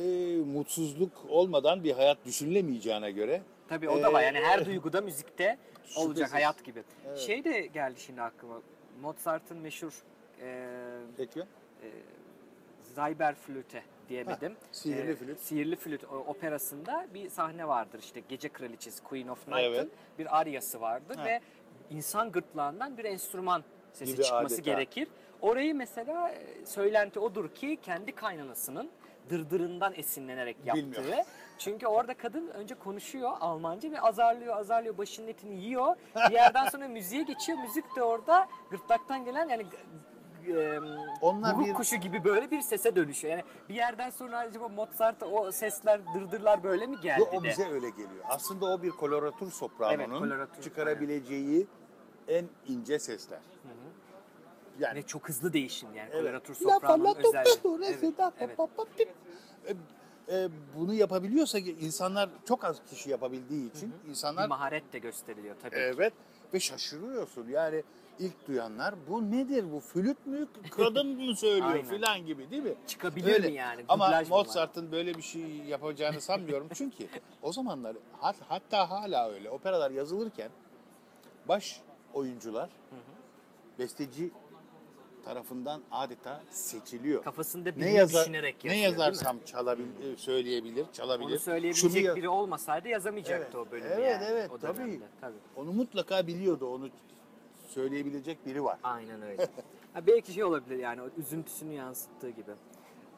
mutsuzluk olmadan bir hayat düşünülemeyeceğine göre. Tabii o da var. Yani her Ee, duyguda müzikte olacak Şüphesiz. hayat gibi. Şey de geldi şimdi aklıma. Mozart'ın meşhur e, Peki. Zauberflöte diyemedim. sihirli E, flüt. Sihirli flüt operasında bir sahne vardır işte Gece Kraliçesi Queen of Night'ın Evet. bir aryası vardır Ha. ve insan gırtlağından bir enstrüman sesi Gibi çıkması adeta. gerekir. Orayı mesela e, söylenti odur ki kendi kaynanasının dırdırından esinlenerek yaptığı. Bilmiyorum. Çünkü orada kadın önce konuşuyor Almanca ve azarlıyor azarlıyor başının etini yiyor. Bir yerden sonra müziğe geçiyor. Müzik de orada gırtlaktan gelen yani e, Onlar bir- kuşu gibi böyle bir sese dönüşüyor. Yani bir yerden sonra acaba Mozart'a o sesler, dırdırlar böyle mi geldi o de? bize öyle geliyor. Aslında o bir koloratur sopranonun Evet, koloratur, çıkarabileceği en ince sesler. Yani Ve çok hızlı değişim yani. Evet. Koloratur La sopranonun özelliği. Evet, evet. E, e, bunu yapabiliyorsa ki insanlar çok az kişi yapabildiği için Bir insanlar maharet de gösteriliyor tabii. ki. evet ve şaşırıyorsun. Yani ilk duyanlar bu nedir bu flüt mü kadın mı söylüyor filan gibi değil mi? Çıkabilir Öyle. mi yani? Ama? Mozart'ın böyle bir şey yapacağını sanmıyorum. Çünkü o zamanlar hat- hatta hala öyle operalar yazılırken baş oyuncular besteci tarafından adeta seçiliyor. Kafasında Ne birini yazar düşünerek ne yazıyor, mi? yazarsam çalabil söyleyebilir, çalabilir. Onu Şunu söyleyebilecek ya- biri olmasaydı yazamayacaktı Evet, o bölümü evet, yani. evet, o tabii. dönemde. Tabii. Onu mutlaka biliyordu. Onu söyleyebilecek biri var. Aynen öyle. ha, belki şey olabilir yani o üzüntüsünü yansıttığı gibi.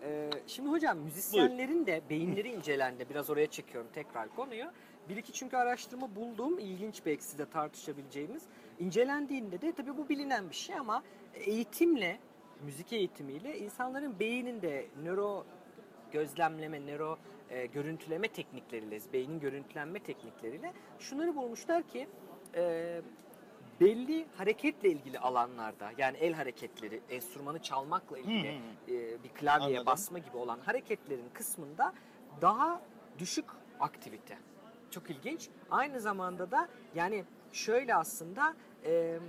Ee, şimdi hocam müzisyenlerin de beyinleri incelendi. Biraz oraya çekiyorum tekrar konuyu. Bir iki çünkü araştırma buldum. ilginç belki size tartışabileceğimiz. İncelendiğinde de tabii bu bilinen bir şey ama eğitimle, müzik eğitimiyle insanların beyninde nöro gözlemleme, nöro e, görüntüleme teknikleriyle, beynin görüntülenme teknikleriyle şunları bulmuşlar ki e, belli hareketle ilgili alanlarda yani el hareketleri, enstrümanı çalmakla ilgili e, bir klavyeye Anladım. basma gibi olan hareketlerin kısmında daha düşük aktivite. Çok ilginç. Aynı zamanda da yani şöyle aslında e,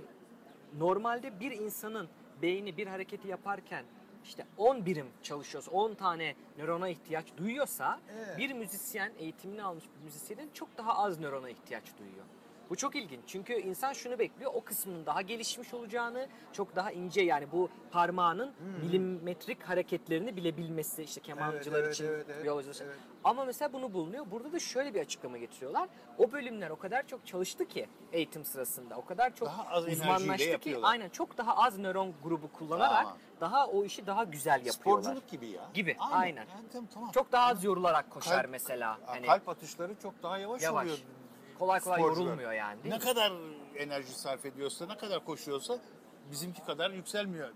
normalde bir insanın beyni bir hareketi yaparken işte 10 birim çalışıyorsa, 10 tane nörona ihtiyaç duyuyorsa Evet. bir müzisyen, eğitimini almış bir müzisyenin çok daha az nörona ihtiyaç duyuyor. Bu çok ilginç çünkü insan şunu bekliyor o kısmının daha gelişmiş olacağını çok daha ince yani bu parmağının milimetrik hareketlerini bilebilmesi işte kemancılar evet, için evet, evet, evet. ama mesela bunu bulunuyor. Burada da şöyle bir açıklama getiriyorlar. O bölümler o kadar çok çalıştı ki eğitim sırasında. O kadar çok Daha az uzmanlaştı ki aynen çok daha az nöron grubu kullanarak Tamam. daha o işi daha güzel yapıyorlar. Sporculuk gibi ya. Gibi, aynen. Yani tamam, tamam. Çok daha az yorularak koşar Kalp- mesela. Hani Kalp atışları çok daha yavaş, yavaş. oluyor. Kolay kolay sporcular. yorulmuyor yani değil Ne mi? kadar enerji sarf ediyorsa, ne kadar koşuyorsa bizimki kadar yükselmiyor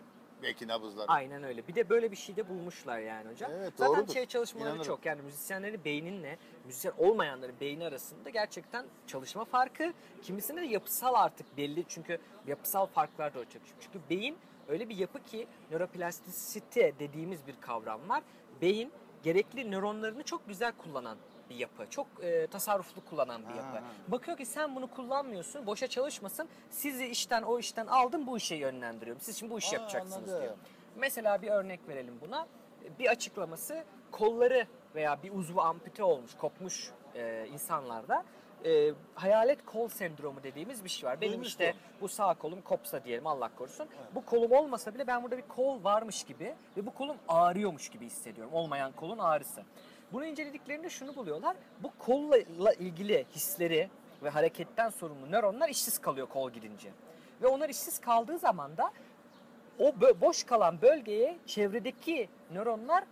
belki nabızları. Aynen öyle. Bir de böyle bir şey de bulmuşlar yani hocam. Evet, Zaten doğrudur. şey çalışmaları İnanırım. çok. Yani müzisyenlerin beyninle müzisyen olmayanların beyni arasında gerçekten çalışma farkı. Kimisinde de yapısal artık belli. Çünkü yapısal farklar da ortaya çıkıyor. Çünkü beyin öyle bir yapı ki nöroplastisite dediğimiz bir kavram var. Beyin gerekli nöronlarını çok güzel kullanan bir yapı. Çok e, tasarruflu kullanan bir yapı. Ha. Bakıyor ki sen bunu kullanmıyorsun, boşa çalışmasın. Sizi işten o işten aldım bu işe yönlendiriyorum. Siz şimdi bu işi Aa, yapacaksınız anladım. diyor. Mesela bir örnek verelim buna. Bir açıklaması kolları veya bir uzvu ampute olmuş, kopmuş e, insanlarda e, hayalet kol sendromu dediğimiz bir şey var. Benim Duymuştum. işte bu sağ kolum kopsa diyelim Allah korusun. Bu kolum olmasa bile ben burada bir kol varmış gibi ve bu kolum ağrıyormuş gibi hissediyorum. Olmayan kolun ağrısı. Bunu incelediklerinde şunu buluyorlar. Bu kolla ilgili hisleri ve hareketten sorumlu nöronlar işsiz kalıyor kol gidince. Ve onlar işsiz kaldığı zaman da o boş kalan bölgeye çevredeki nöronlar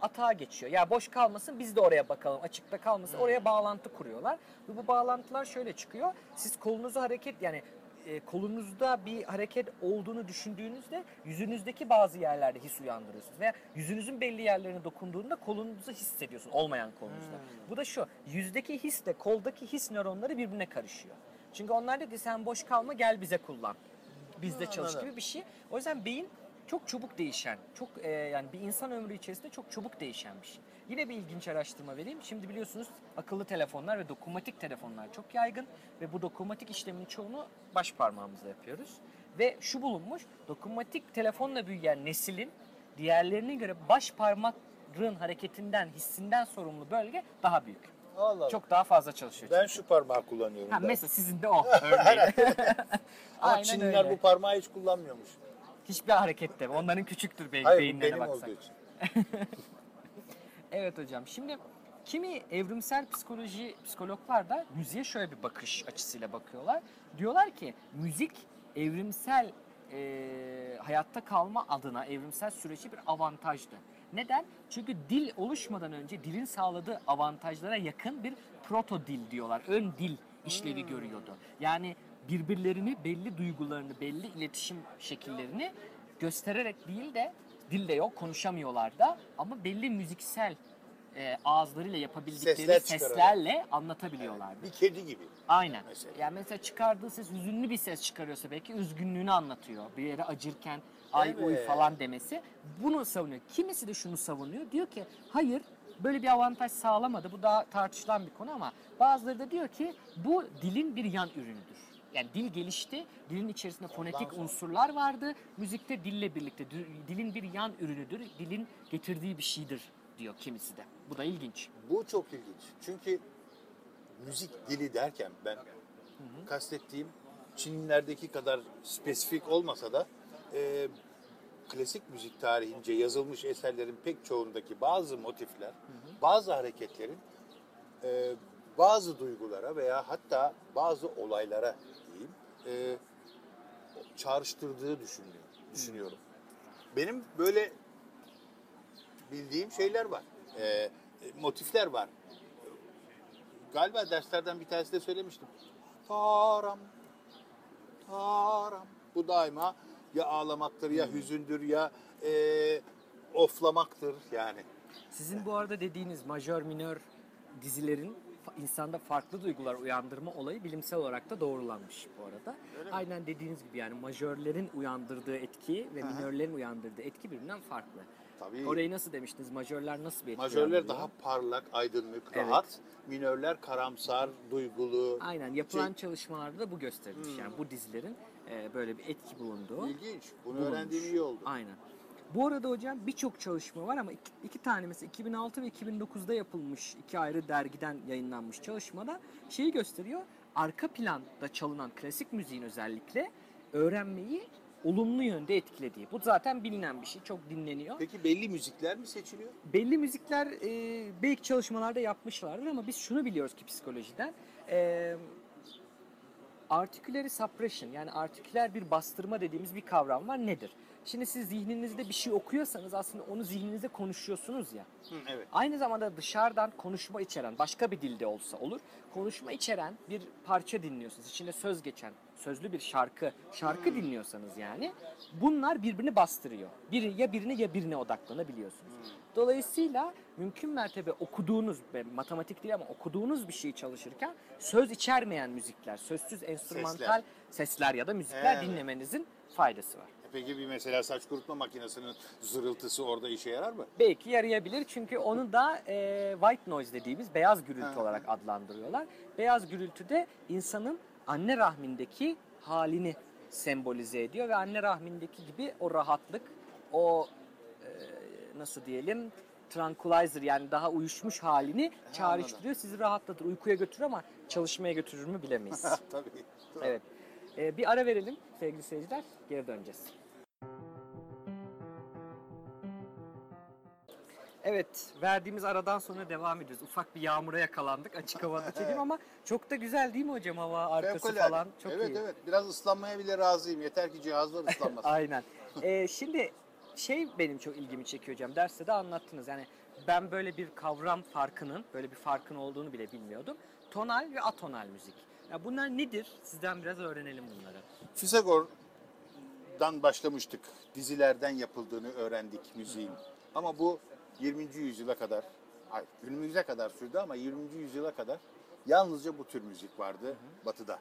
atağa geçiyor. Ya boş kalmasın biz de oraya bakalım açıkta kalmasın oraya bağlantı kuruyorlar. Ve bu bağlantılar şöyle çıkıyor. Siz kolunuzu hareket yani e, kolunuzda bir hareket olduğunu düşündüğünüzde yüzünüzdeki bazı yerlerde his uyandırıyorsunuz. Veya yüzünüzün belli yerlerine dokunduğunda kolunuzu hissediyorsun olmayan kolunuzda. Bu da şu yüzdeki hisle koldaki his nöronları birbirine karışıyor. Çünkü onlar dedi sen boş kalma gel bize kullan. Bizde çalış Anladım. gibi bir şey. O yüzden beyin çok çabuk değişen, çok e, yani bir insan ömrü içerisinde çok çabuk değişen bir şey. Yine bir ilginç araştırma vereyim. Şimdi biliyorsunuz akıllı telefonlar ve dokunmatik telefonlar çok yaygın ve bu dokunmatik işlemin çoğunu baş parmağımızla yapıyoruz. Ve şu bulunmuş, dokunmatik telefonla büyüyen neslin diğerlerine göre baş parmakların hareketinden, hissinden sorumlu bölge daha büyük. Allah. Çok daha fazla çalışıyor. ben çünkü. şu parmağı kullanıyorum. Ha, ben. mesela sizin de o örneğin. Ama Çinliler öyle. bu parmağı hiç kullanmıyormuş. Hiçbir harekette. Onların küçüktür belki Hayır bu beyinlerine benim baksak. olduğu için. Evet hocam. Şimdi kimi evrimsel psikoloji psikologlar da müziğe şöyle bir bakış açısıyla bakıyorlar. Diyorlar ki müzik evrimsel e, hayatta kalma adına evrimsel süreci bir avantajdı. Neden? Çünkü dil oluşmadan önce dilin sağladığı avantajlara yakın bir proto dil diyorlar. Ön dil işlevi görüyordu. Yani birbirlerini belli duygularını, belli iletişim şekillerini göstererek değil de dil de yok konuşamıyorlar da ama belli müziksel e, ağızlarıyla yapabildikleri Sesler çıkararak. seslerle anlatabiliyorlardı. Bir kedi gibi. Aynen. Mesela. Yani mesela çıkardığı ses hüzünlü bir ses çıkarıyorsa belki üzgünlüğünü anlatıyor. Bir yere acırken ay uy Evet. falan demesi. Bunu savunuyor. Kimisi de şunu savunuyor. Diyor ki hayır böyle bir avantaj sağlamadı. Bu daha tartışılan bir konu ama bazıları da diyor ki bu dilin bir yan ürünüdür. Yani dil gelişti, dilin içerisinde fonetik unsurlar vardı. Müzikte dille birlikte Dil- dilin bir yan ürünüdür, dilin getirdiği bir şeydir diyor kimisi de. Bu da ilginç. Bu çok ilginç. Çünkü müzik dili derken ben kastettiğim Çinlerdeki kadar spesifik olmasa da e, klasik müzik tarihince yazılmış eserlerin pek çoğundaki bazı motifler, bazı hareketlerin e, bazı duygulara veya hatta bazı olaylara e, çağrıştırdığı düşünüyor, düşünüyorum. Benim böyle bildiğim şeyler var. E, motifler var. Galiba derslerden bir tanesinde söylemiştim. Taram, taram. Bu daima ya ağlamaktır ya hüzündür ya e, oflamaktır yani. Sizin bu arada dediğiniz majör minör dizilerin insanda farklı duygular uyandırma olayı bilimsel olarak da doğrulanmış bu arada. Aynen dediğiniz gibi yani majörlerin uyandırdığı etki ve minörlerin uyandırdığı etki birbirinden farklı. Tabii. Orayı nasıl demiştiniz? Majörler nasıl bir etki Majörler daha parlak, aydınlık, Evet. rahat. Minörler karamsar, duygulu. Aynen yapılan Şey- çalışmalarda da bu gösterilmiş. Yani bu dizilerin e, böyle bir etki bulunduğu. İlginç. Bunu bulunmuş. öğrendiğim iyi oldu. Aynen. Bu arada hocam birçok çalışma var ama iki, iki tane mesela 2006 ve 2009'da yapılmış iki ayrı dergiden yayınlanmış çalışmada şeyi gösteriyor. Arka planda çalınan klasik müziğin özellikle öğrenmeyi olumlu yönde etkilediği. Bu zaten bilinen bir şey. Çok dinleniyor. Peki belli müzikler mi seçiliyor? Belli müzikler e, belki çalışmalarda yapmışlardır ama biz şunu biliyoruz ki psikolojiden. E, articulary suppression yani artiküler bir bastırma dediğimiz bir kavram var. Nedir? Şimdi siz zihninizde bir şey okuyorsanız aslında onu zihninizde konuşuyorsunuz ya. Hı, evet. Aynı zamanda dışarıdan konuşma içeren başka bir dilde olsa olur. Konuşma içeren bir parça dinliyorsunuz. İçinde söz geçen sözlü bir şarkı, şarkı dinliyorsanız yani bunlar birbirini bastırıyor. Biri ya birine ya birine odaklanabiliyorsunuz. Dolayısıyla mümkün mertebe okuduğunuz matematik değil ama okuduğunuz bir şeyi çalışırken söz içermeyen müzikler, sözsüz enstrümantal sesler, ya da müzikler Evet. dinlemenizin faydası var. Peki bir mesela saç kurutma makinesinin zırıltısı orada işe yarar mı? Belki yarayabilir çünkü onu da e, white noise dediğimiz beyaz gürültü olarak adlandırıyorlar. Beyaz gürültüde insanın anne rahmindeki halini sembolize ediyor ve anne rahmindeki gibi o rahatlık, o e, nasıl diyelim tranquilizer yani daha uyuşmuş halini çağrıştırıyor. Sizi rahatlatır, uykuya götürür ama çalışmaya götürür mü bilemeyiz. Tabii. evet. E, bir ara verelim sevgili seyirciler. Geri döneceğiz. Evet, verdiğimiz aradan sonra devam ediyoruz. Ufak bir yağmura yakalandık açık havada çekim ama çok da güzel değil mi hocam hava arkası Fevkalade. falan? Çok evet iyi. evet. Biraz ıslanmaya bile razıyım. Yeter ki cihazlar ıslanmasın. Aynen. Ee, şimdi şey benim çok ilgimi çekiyor hocam. Derste de anlattınız. Yani ben böyle bir kavram farkının, böyle bir farkın olduğunu bile bilmiyordum. Tonal ve atonal müzik. Ya bunlar nedir? Sizden biraz öğrenelim bunları. Pisagor'dan başlamıştık. Dizilerden yapıldığını öğrendik müziğin. Ama bu 20. yüzyıla kadar, hayır, günümüze kadar sürdü ama 20. yüzyıla kadar yalnızca bu tür müzik vardı Batı'da.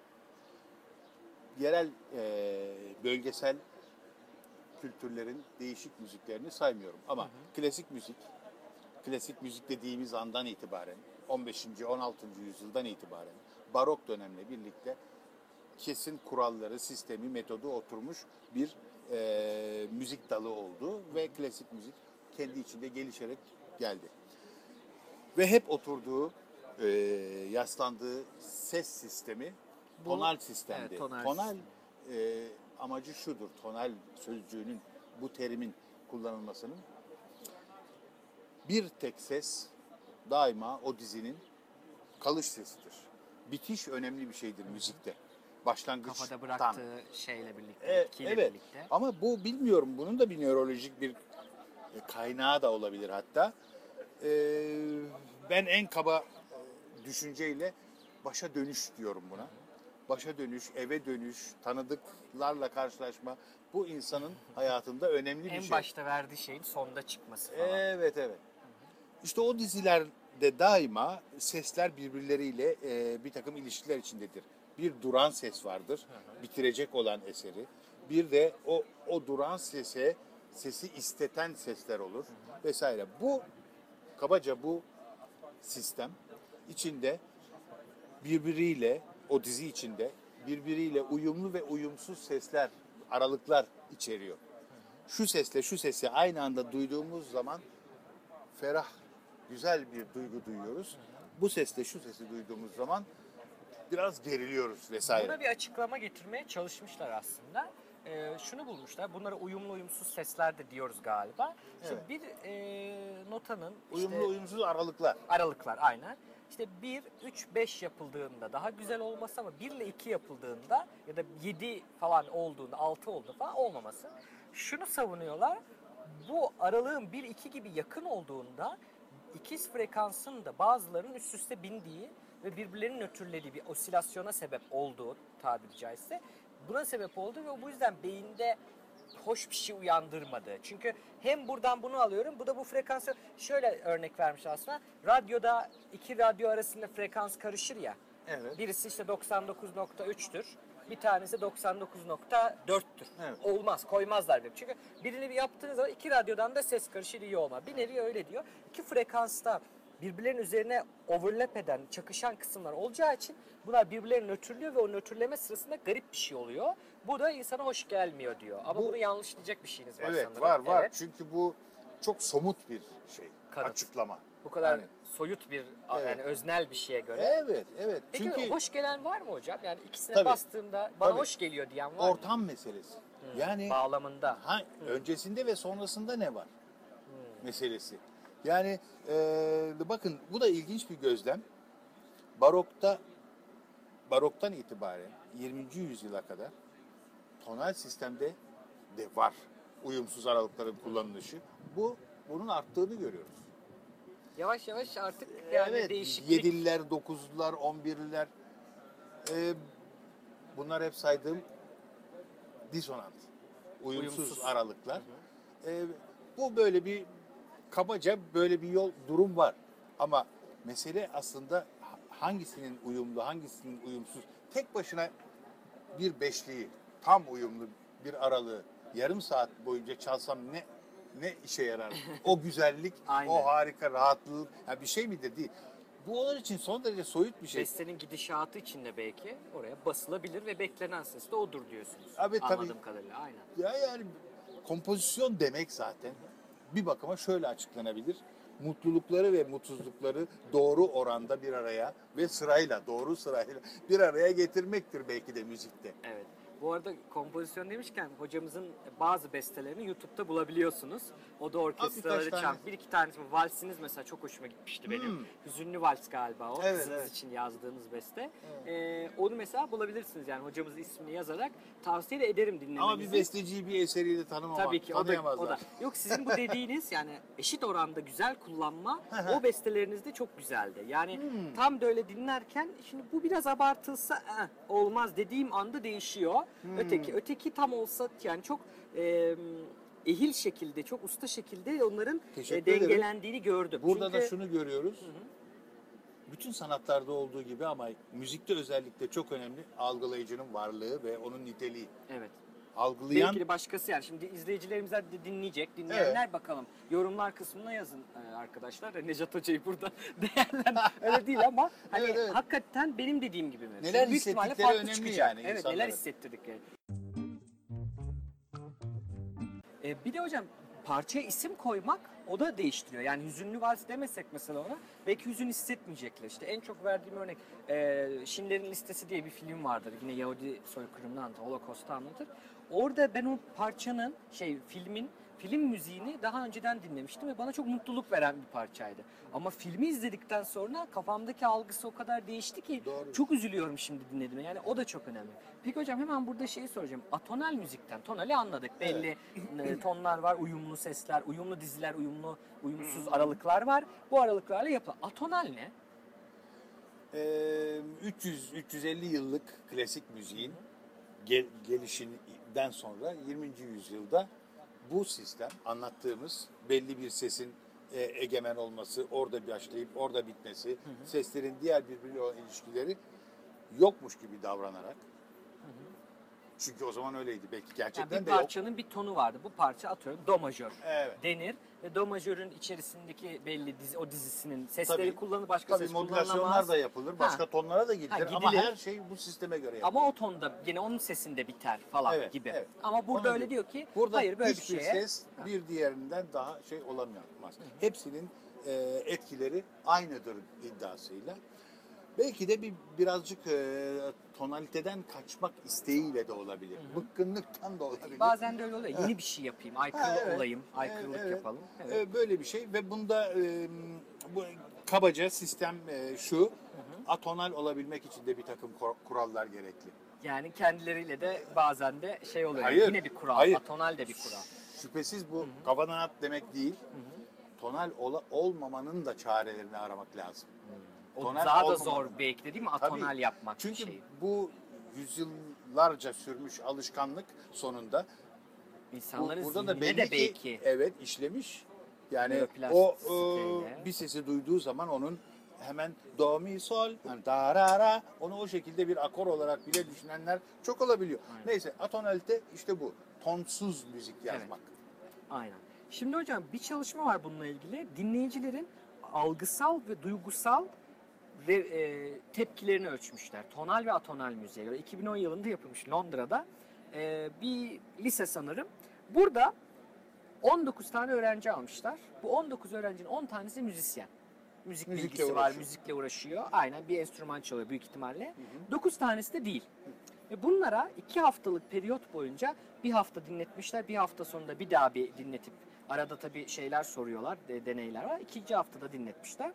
Yerel, e, bölgesel kültürlerin değişik müziklerini saymıyorum. Ama klasik müzik, klasik müzik dediğimiz andan itibaren, 15. 16. yüzyıldan itibaren, barok dönemle birlikte kesin kuralları, sistemi, metodu oturmuş bir e, müzik dalı oldu ve klasik müzik kendi içinde gelişerek geldi. Ve hep oturduğu, e, yaslandığı ses sistemi Bu- tonal sistemdi. Evet, tonal tonal e, amacı şudur, tonal sözcüğünün, bu terimin kullanılmasının bir tek ses daima o dizinin kalış sesidir. Bitiş önemli bir şeydir müzikte. Başlangıç Kafada bıraktığı şeyle birlikte, E, evet. birlikte. Ama bu bilmiyorum. Bunun da bir nörolojik bir kaynağı da olabilir hatta. E, ben en kaba e, düşünceyle başa dönüş diyorum buna. Başa dönüş, eve dönüş, tanıdıklarla karşılaşma, Bu insanın hayatında önemli bir En şey. başta verdiği şeyin sonda çıkması falan. Evet evet. İşte o dizilerde daima sesler birbirleriyle e, bir takım ilişkiler içindedir. Bir duran ses vardır, bitirecek olan eseri. Bir de o o duran sese sesi isteten sesler olur vesaire. Bu kabaca bu sistem içinde birbiriyle o dizi içinde birbiriyle uyumlu ve uyumsuz sesler, aralıklar içeriyor. Şu sesle şu sesi aynı anda duyduğumuz zaman ferah, güzel bir duygu duyuyoruz. Bu sesle şu sesi duyduğumuz zaman biraz geriliyoruz vesaire. Buna bir açıklama getirmeye çalışmışlar aslında. Ee, şunu bulmuşlar. Bunlara uyumlu uyumsuz sesler de diyoruz galiba. Şimdi Evet. bir e, notanın Uyumlu işte uyumsuz aralıklar. aralıklar aynen. İşte 1, 3, 5 yapıldığında daha güzel olması ama 1 ile 2 yapıldığında ya da 7 falan olduğunda 6 olduğunda falan olmaması. Şunu savunuyorlar. Bu aralığın 1, 2 gibi yakın olduğunda ikiz frekansın da bazılarının üst üste bindiği ve birbirlerinin nötrlediği bir osilasyona sebep olduğu tabiri caizse buna sebep oldu ve bu yüzden beyinde hoş bir şey uyandırmadı. Çünkü hem buradan bunu alıyorum, bu da bu frekansı şöyle örnek vermiş aslında. Radyoda iki radyo arasında frekans karışır ya. Evet. Birisi işte 99.3'tür. Bir tanesi 99.4'tür. Evet. Olmaz, koymazlar bir. Çünkü birini bir yaptığınız zaman iki radyodan da ses karışır iyi olmaz. Bir nevi öyle diyor. İki frekansta birbirlerinin üzerine overlap eden, çakışan kısımlar olacağı için bunlar birbirlerini nötrlüyor ve o nötrleme sırasında garip bir şey oluyor. Bu da insana hoş gelmiyor diyor. Ama Bu- bunu yanlışlayacak bir şeyiniz var Evet sanırım. var var. Evet. Çünkü bu çok somut bir şey. Kanıt. Açıklama. Bu kadar Yani- soyut bir, Evet. yani öznel bir şeye göre. Evet evet. Peki Çünkü hoş gelen var mı hocam? Yani ikisine Tabii. bastığımda bana Tabii. hoş geliyor diyen var mı? ortam meselesi. Yani Bağlamında. Ha, öncesinde ve sonrasında ne var meselesi. Yani e, bakın bu da ilginç bir gözlem. Barokta baroktan itibaren 20. yüzyıla kadar tonal sistemde de var uyumsuz aralıkların kullanılışı. Bu bunun arttığını görüyoruz. Yavaş yavaş artık yani evet, değişiklik. yedililer, dokuzlular, on birliler. e, bunlar hep saydığım disonant, uyumsuz, Uyumsuz. aralıklar. E, bu böyle bir kabaca böyle bir yol durum var. Ama mesele aslında hangisinin uyumlu, hangisinin uyumsuz. Tek başına bir beşliği, tam uyumlu bir aralığı yarım saat boyunca çalsam ne ne işe yarar? O güzellik, o harika rahatlık, ya bir şey midir değil. Bu onlar için son derece soyut bir şey. Bestenin gidişatı içinde belki oraya basılabilir ve beklenen ses de odur diyorsunuz. Abi, tabii. Anladığım kadarıyla aynen. Ya yani kompozisyon demek zaten bir bakıma şöyle açıklanabilir. Mutlulukları ve mutsuzlukları doğru oranda bir araya ve sırayla, doğru sırayla bir araya getirmektir belki de müzikte. Evet. Bu arada kompozisyon demişken hocamızın bazı bestelerini YouTube'da bulabiliyorsunuz. O da orkestraları çal. tane. Bir iki tanesi valsiniz mesela çok hoşuma gitmişti benim. Hmm. Hüzünlü vals galiba o. Evet, Kızınız evet. için yazdığınız beste. Ee, onu mesela bulabilirsiniz yani hocamızın ismini yazarak. Tavsiye de ederim dinlemenizi. Ama bir besteciyi bir eseriyle tanımama, Tabii ki o da, o da. Yok sizin bu dediğiniz yani eşit oranda güzel kullanma o bestelerinizde çok güzeldi. Yani Hmm. tam da öyle dinlerken şimdi bu biraz abartılsa "Eh, olmaz dediğim anda değişiyor. Hmm. Öteki öteki tam olsa yani çok e, ehil şekilde çok usta şekilde onların e, Teşekkür ederim. dengelendiğini gördüm. Burada Çünkü da şunu görüyoruz. Bütün sanatlarda olduğu gibi ama müzikte özellikle çok önemli algılayıcının varlığı ve onun niteliği. evet. Algılayan Belki de başkası yani. Şimdi izleyicilerimiz de dinleyecek. Dinleyenler bakalım. Yorumlar kısmına yazın e, arkadaşlar. Necat Hoca'yı burada değerlendir. Öyle değil ama hani Evet, evet. hakikaten benim dediğim gibi mi? Neler büyük hissettikleri önemli çıkacak. yani Evet insanların. neler hissettirdik yani. E, bir de hocam parçaya isim koymak o da değiştiriyor. Yani hüzünlü vals demesek mesela ona belki hüzün hissetmeyecekler. İşte en çok verdiğim örnek e, Schindler'in Listesi diye bir film vardır. Yine Yahudi soykırımını anlatır, Holocaust'u anlatır. Orada ben o parçanın şey filmin film müziğini daha önceden dinlemiştim ve bana çok mutluluk veren bir parçaydı. Ama filmi izledikten sonra kafamdaki algısı o kadar değişti ki Doğru. çok üzülüyorum şimdi dinlediğime. Yani o da çok önemli. Peki hocam hemen burada şeyi soracağım. Atonal müzikten, tonali anladık. Belli e, tonlar var, uyumlu sesler, uyumlu diziler, uyumlu, uyumsuz aralıklar var. Bu aralıklarla yapılan. Atonal ne? Ee, 300-350 yıllık klasik müziğin gel- gelişini den sonra 20. yüzyılda bu sistem anlattığımız belli bir sesin e, egemen olması, orada başlayıp orada bitmesi, seslerin diğer birbiriyle olan ilişkileri yokmuş gibi davranarak. Çünkü o zaman öyleydi. Belki Yani gerçekten bir de yok. parçanın bir tonu vardı. Bu parça atıyorum do majör Evet. denir ve do majörün içerisindeki belli dizi, o dizisinin sesleri Tabii. kullanılır başka Tabii ses modülasyonlar da yapılır, başka Ha. tonlara da gidilir Ha, ama gidilir. her şey bu sisteme göre yapılır. Ama o tonda yine onun sesinde biter falan Evet, gibi. evet. Ama burada Onu öyle diyor. ki Burada hayır böyle bir hiçbir şeye. ses bir diğerinden daha şey olamaz. Hepsinin e, etkileri aynıdır iddiasıyla. Belki de bir birazcık e, tonaliteden kaçmak isteğiyle de olabilir. Bıkkınlıktan da olabilir. Bazen de öyle oluyor. Yeni bir şey yapayım, aykırı Ha, evet. olayım, aykırılık Evet, yapalım. Evet. E, böyle bir şey ve bunda e, bu kabaca sistem e, şu. Atonal olabilmek için de bir takım kur- kurallar gerekli. Yani kendileriyle de bazen de şey oluyor. Hayır, Yine bir kural, hayır. atonal de bir kural. Şüphesiz bu kafadan at demek değil. Tonal ola- olmamanın da çarelerini aramak lazım. O Tonal daha da zor belki de değil mi? Tabii. Atonal yapmak Çünkü şeyi. bu yüzyıllarca sürmüş alışkanlık sonunda bu, İnsanların burada da belli de belki ki evet işlemiş. Yani o e, bir sesi duyduğu zaman onun hemen do mi sol yani da ra ra onu o şekilde bir akor olarak bile düşünenler çok olabiliyor. Aynen. Neyse atonalite işte bu. Tonsuz müzik yazmak. Aynen. Şimdi hocam bir çalışma var bununla ilgili. Dinleyicilerin algısal ve duygusal ve e, tepkilerini ölçmüşler. Tonal ve atonal müziğe göre. 2010 yılında yapılmış Londra'da. E, bir lise sanırım. Burada 19 tane öğrenci almışlar. Bu 19 öğrencinin 10 tanesi müzisyen. Müzik Müzikle bilgisi var, uğraşıyor. müzikle uğraşıyor. Aynen bir enstrüman çalıyor büyük ihtimalle. 9 tanesi de değil. Ve bunlara iki haftalık periyot boyunca bir hafta dinletmişler. Bir hafta sonunda bir daha bir dinletip arada tabii şeyler soruyorlar, de- deneyler var. İkinci haftada dinletmişler.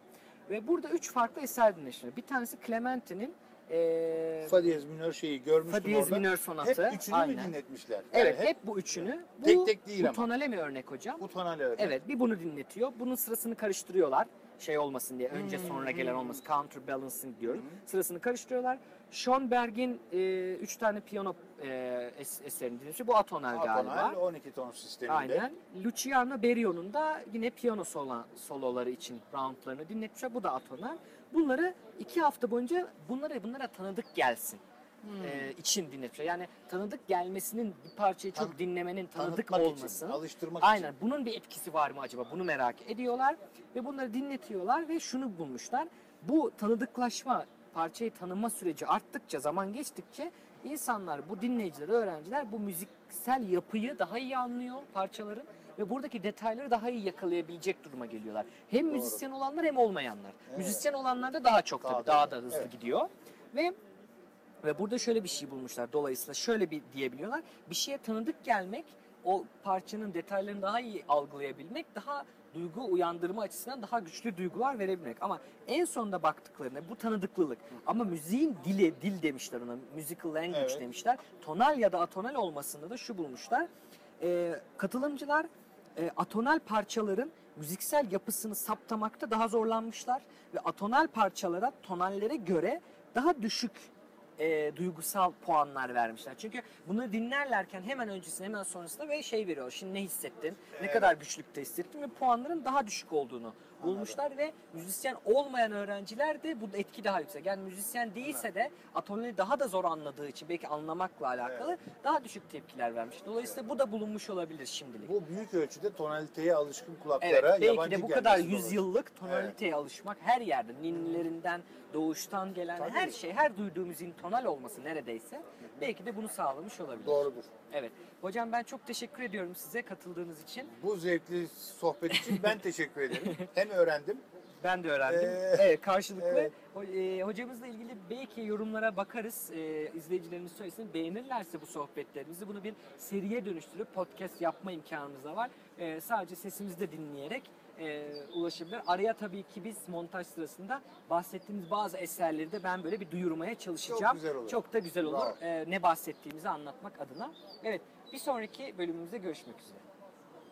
Ve burada üç farklı eser dinlemişler. Bir tanesi Clementine'in eee Fa diyez minör şeyi görmüştüm Fa diyez orada. minör sonatı. Hep üçünü mü Aynen. dinletmişler? Evet, Yani hep, bu üçünü. Bu, Tek tek değil bu ama. tonale mi örnek hocam? bu tonal öyle. Evet, bir bunu dinletiyor. Bunun sırasını karıştırıyorlar. Şey olmasın diye, önce sonra gelen olmasın. Counterbalancing diyoruz. Sırasını karıştırıyorlar. Schoenberg'in e, üç tane piyano e, es- eserini dinliyor. Bu atonal galiba. Atonal 12 ton sisteminde. Aynen. Luciano Berio'nun da yine piyano sola, soloları için roundlarını dinletmişler. Bu da atonal. Bunları iki hafta boyunca bunlara bunlara tanıdık gelsin. e, için dinletmişler. Yani tanıdık gelmesinin bir parçayı çok Tan- dinlemenin tanıdık Tanıtmak olması. için, alıştırmak Aynen. için. Bunun bir etkisi var mı acaba? Bunu merak ediyorlar ve bunları dinletiyorlar ve şunu bulmuşlar. Bu tanıdıklaşma, parçayı tanıma süreci arttıkça, zaman geçtikçe insanlar, bu dinleyiciler, öğrenciler bu müziksel yapıyı daha iyi anlıyor parçaların ve buradaki detayları daha iyi yakalayabilecek duruma geliyorlar. Hem müzisyen olanlar hem olmayanlar. Müzisyen olanlar da daha çok Daha tabii, da- daha da hızlı evet. gidiyor. Ve ve burada şöyle bir şey bulmuşlar. Dolayısıyla şöyle bir diyebiliyorlar. Bir şeye tanıdık gelmek, o parçanın detaylarını daha iyi algılayabilmek, daha duygu uyandırma açısından daha güçlü duygular verebilmek. Ama en sonunda baktıklarına bu tanıdıklılık. Ama müziğin dili, dil demişler ona, musical language Evet. demişler. Tonal ya da atonal olmasında da şu bulmuşlar. Ee, katılımcılar e, atonal parçaların müziksel yapısını saptamakta daha zorlanmışlar ve atonal parçalara, tonallere göre daha düşük e, duygusal puanlar vermişler. Çünkü bunu dinlerlerken hemen öncesinde hemen sonrasında ve şey veriyor. Şimdi ne hissettin? Ne kadar güçlükte hissettin? Ve puanların daha düşük olduğunu bulmuşlar ve müzisyen olmayan öğrenciler de bu etki daha yüksek. Yani müzisyen değilse de atonali daha da zor anladığı için belki anlamakla alakalı daha düşük tepkiler vermiş. Dolayısıyla bu da bulunmuş olabilir şimdilik. Bu büyük ölçüde tonaliteye alışkın kulaklara Evet, belki yabancı de bu kadar gelmesi dolayı. yüzyıllık tonaliteye alışmak her yerde, ninnilerinden, doğuştan gelen Tabii. her şey, her duyduğu müziğin tonal olması neredeyse belki de bunu sağlamış olabilir. Doğrudur. Evet. Hocam ben çok teşekkür ediyorum size katıldığınız için. Bu zevkli sohbet için ben teşekkür ederim. Hem öğrendim. Ben de öğrendim. Ee, evet, karşılıklı. evet. E, hocamızla ilgili belki yorumlara bakarız. E, izleyicilerimiz söylesin. Beğenirlerse bu sohbetlerimizi bunu bir seriye dönüştürüp podcast yapma imkanımız da var. E, sadece sesimizi de dinleyerek e, ulaşabilir. Araya tabii ki biz montaj sırasında bahsettiğimiz bazı eserleri de ben böyle bir duyurmaya çalışacağım. Çok güzel olur. Çok da güzel olur. Bravo. E, ne bahsettiğimizi anlatmak adına. Evet, bir sonraki bölümümüzde görüşmek üzere.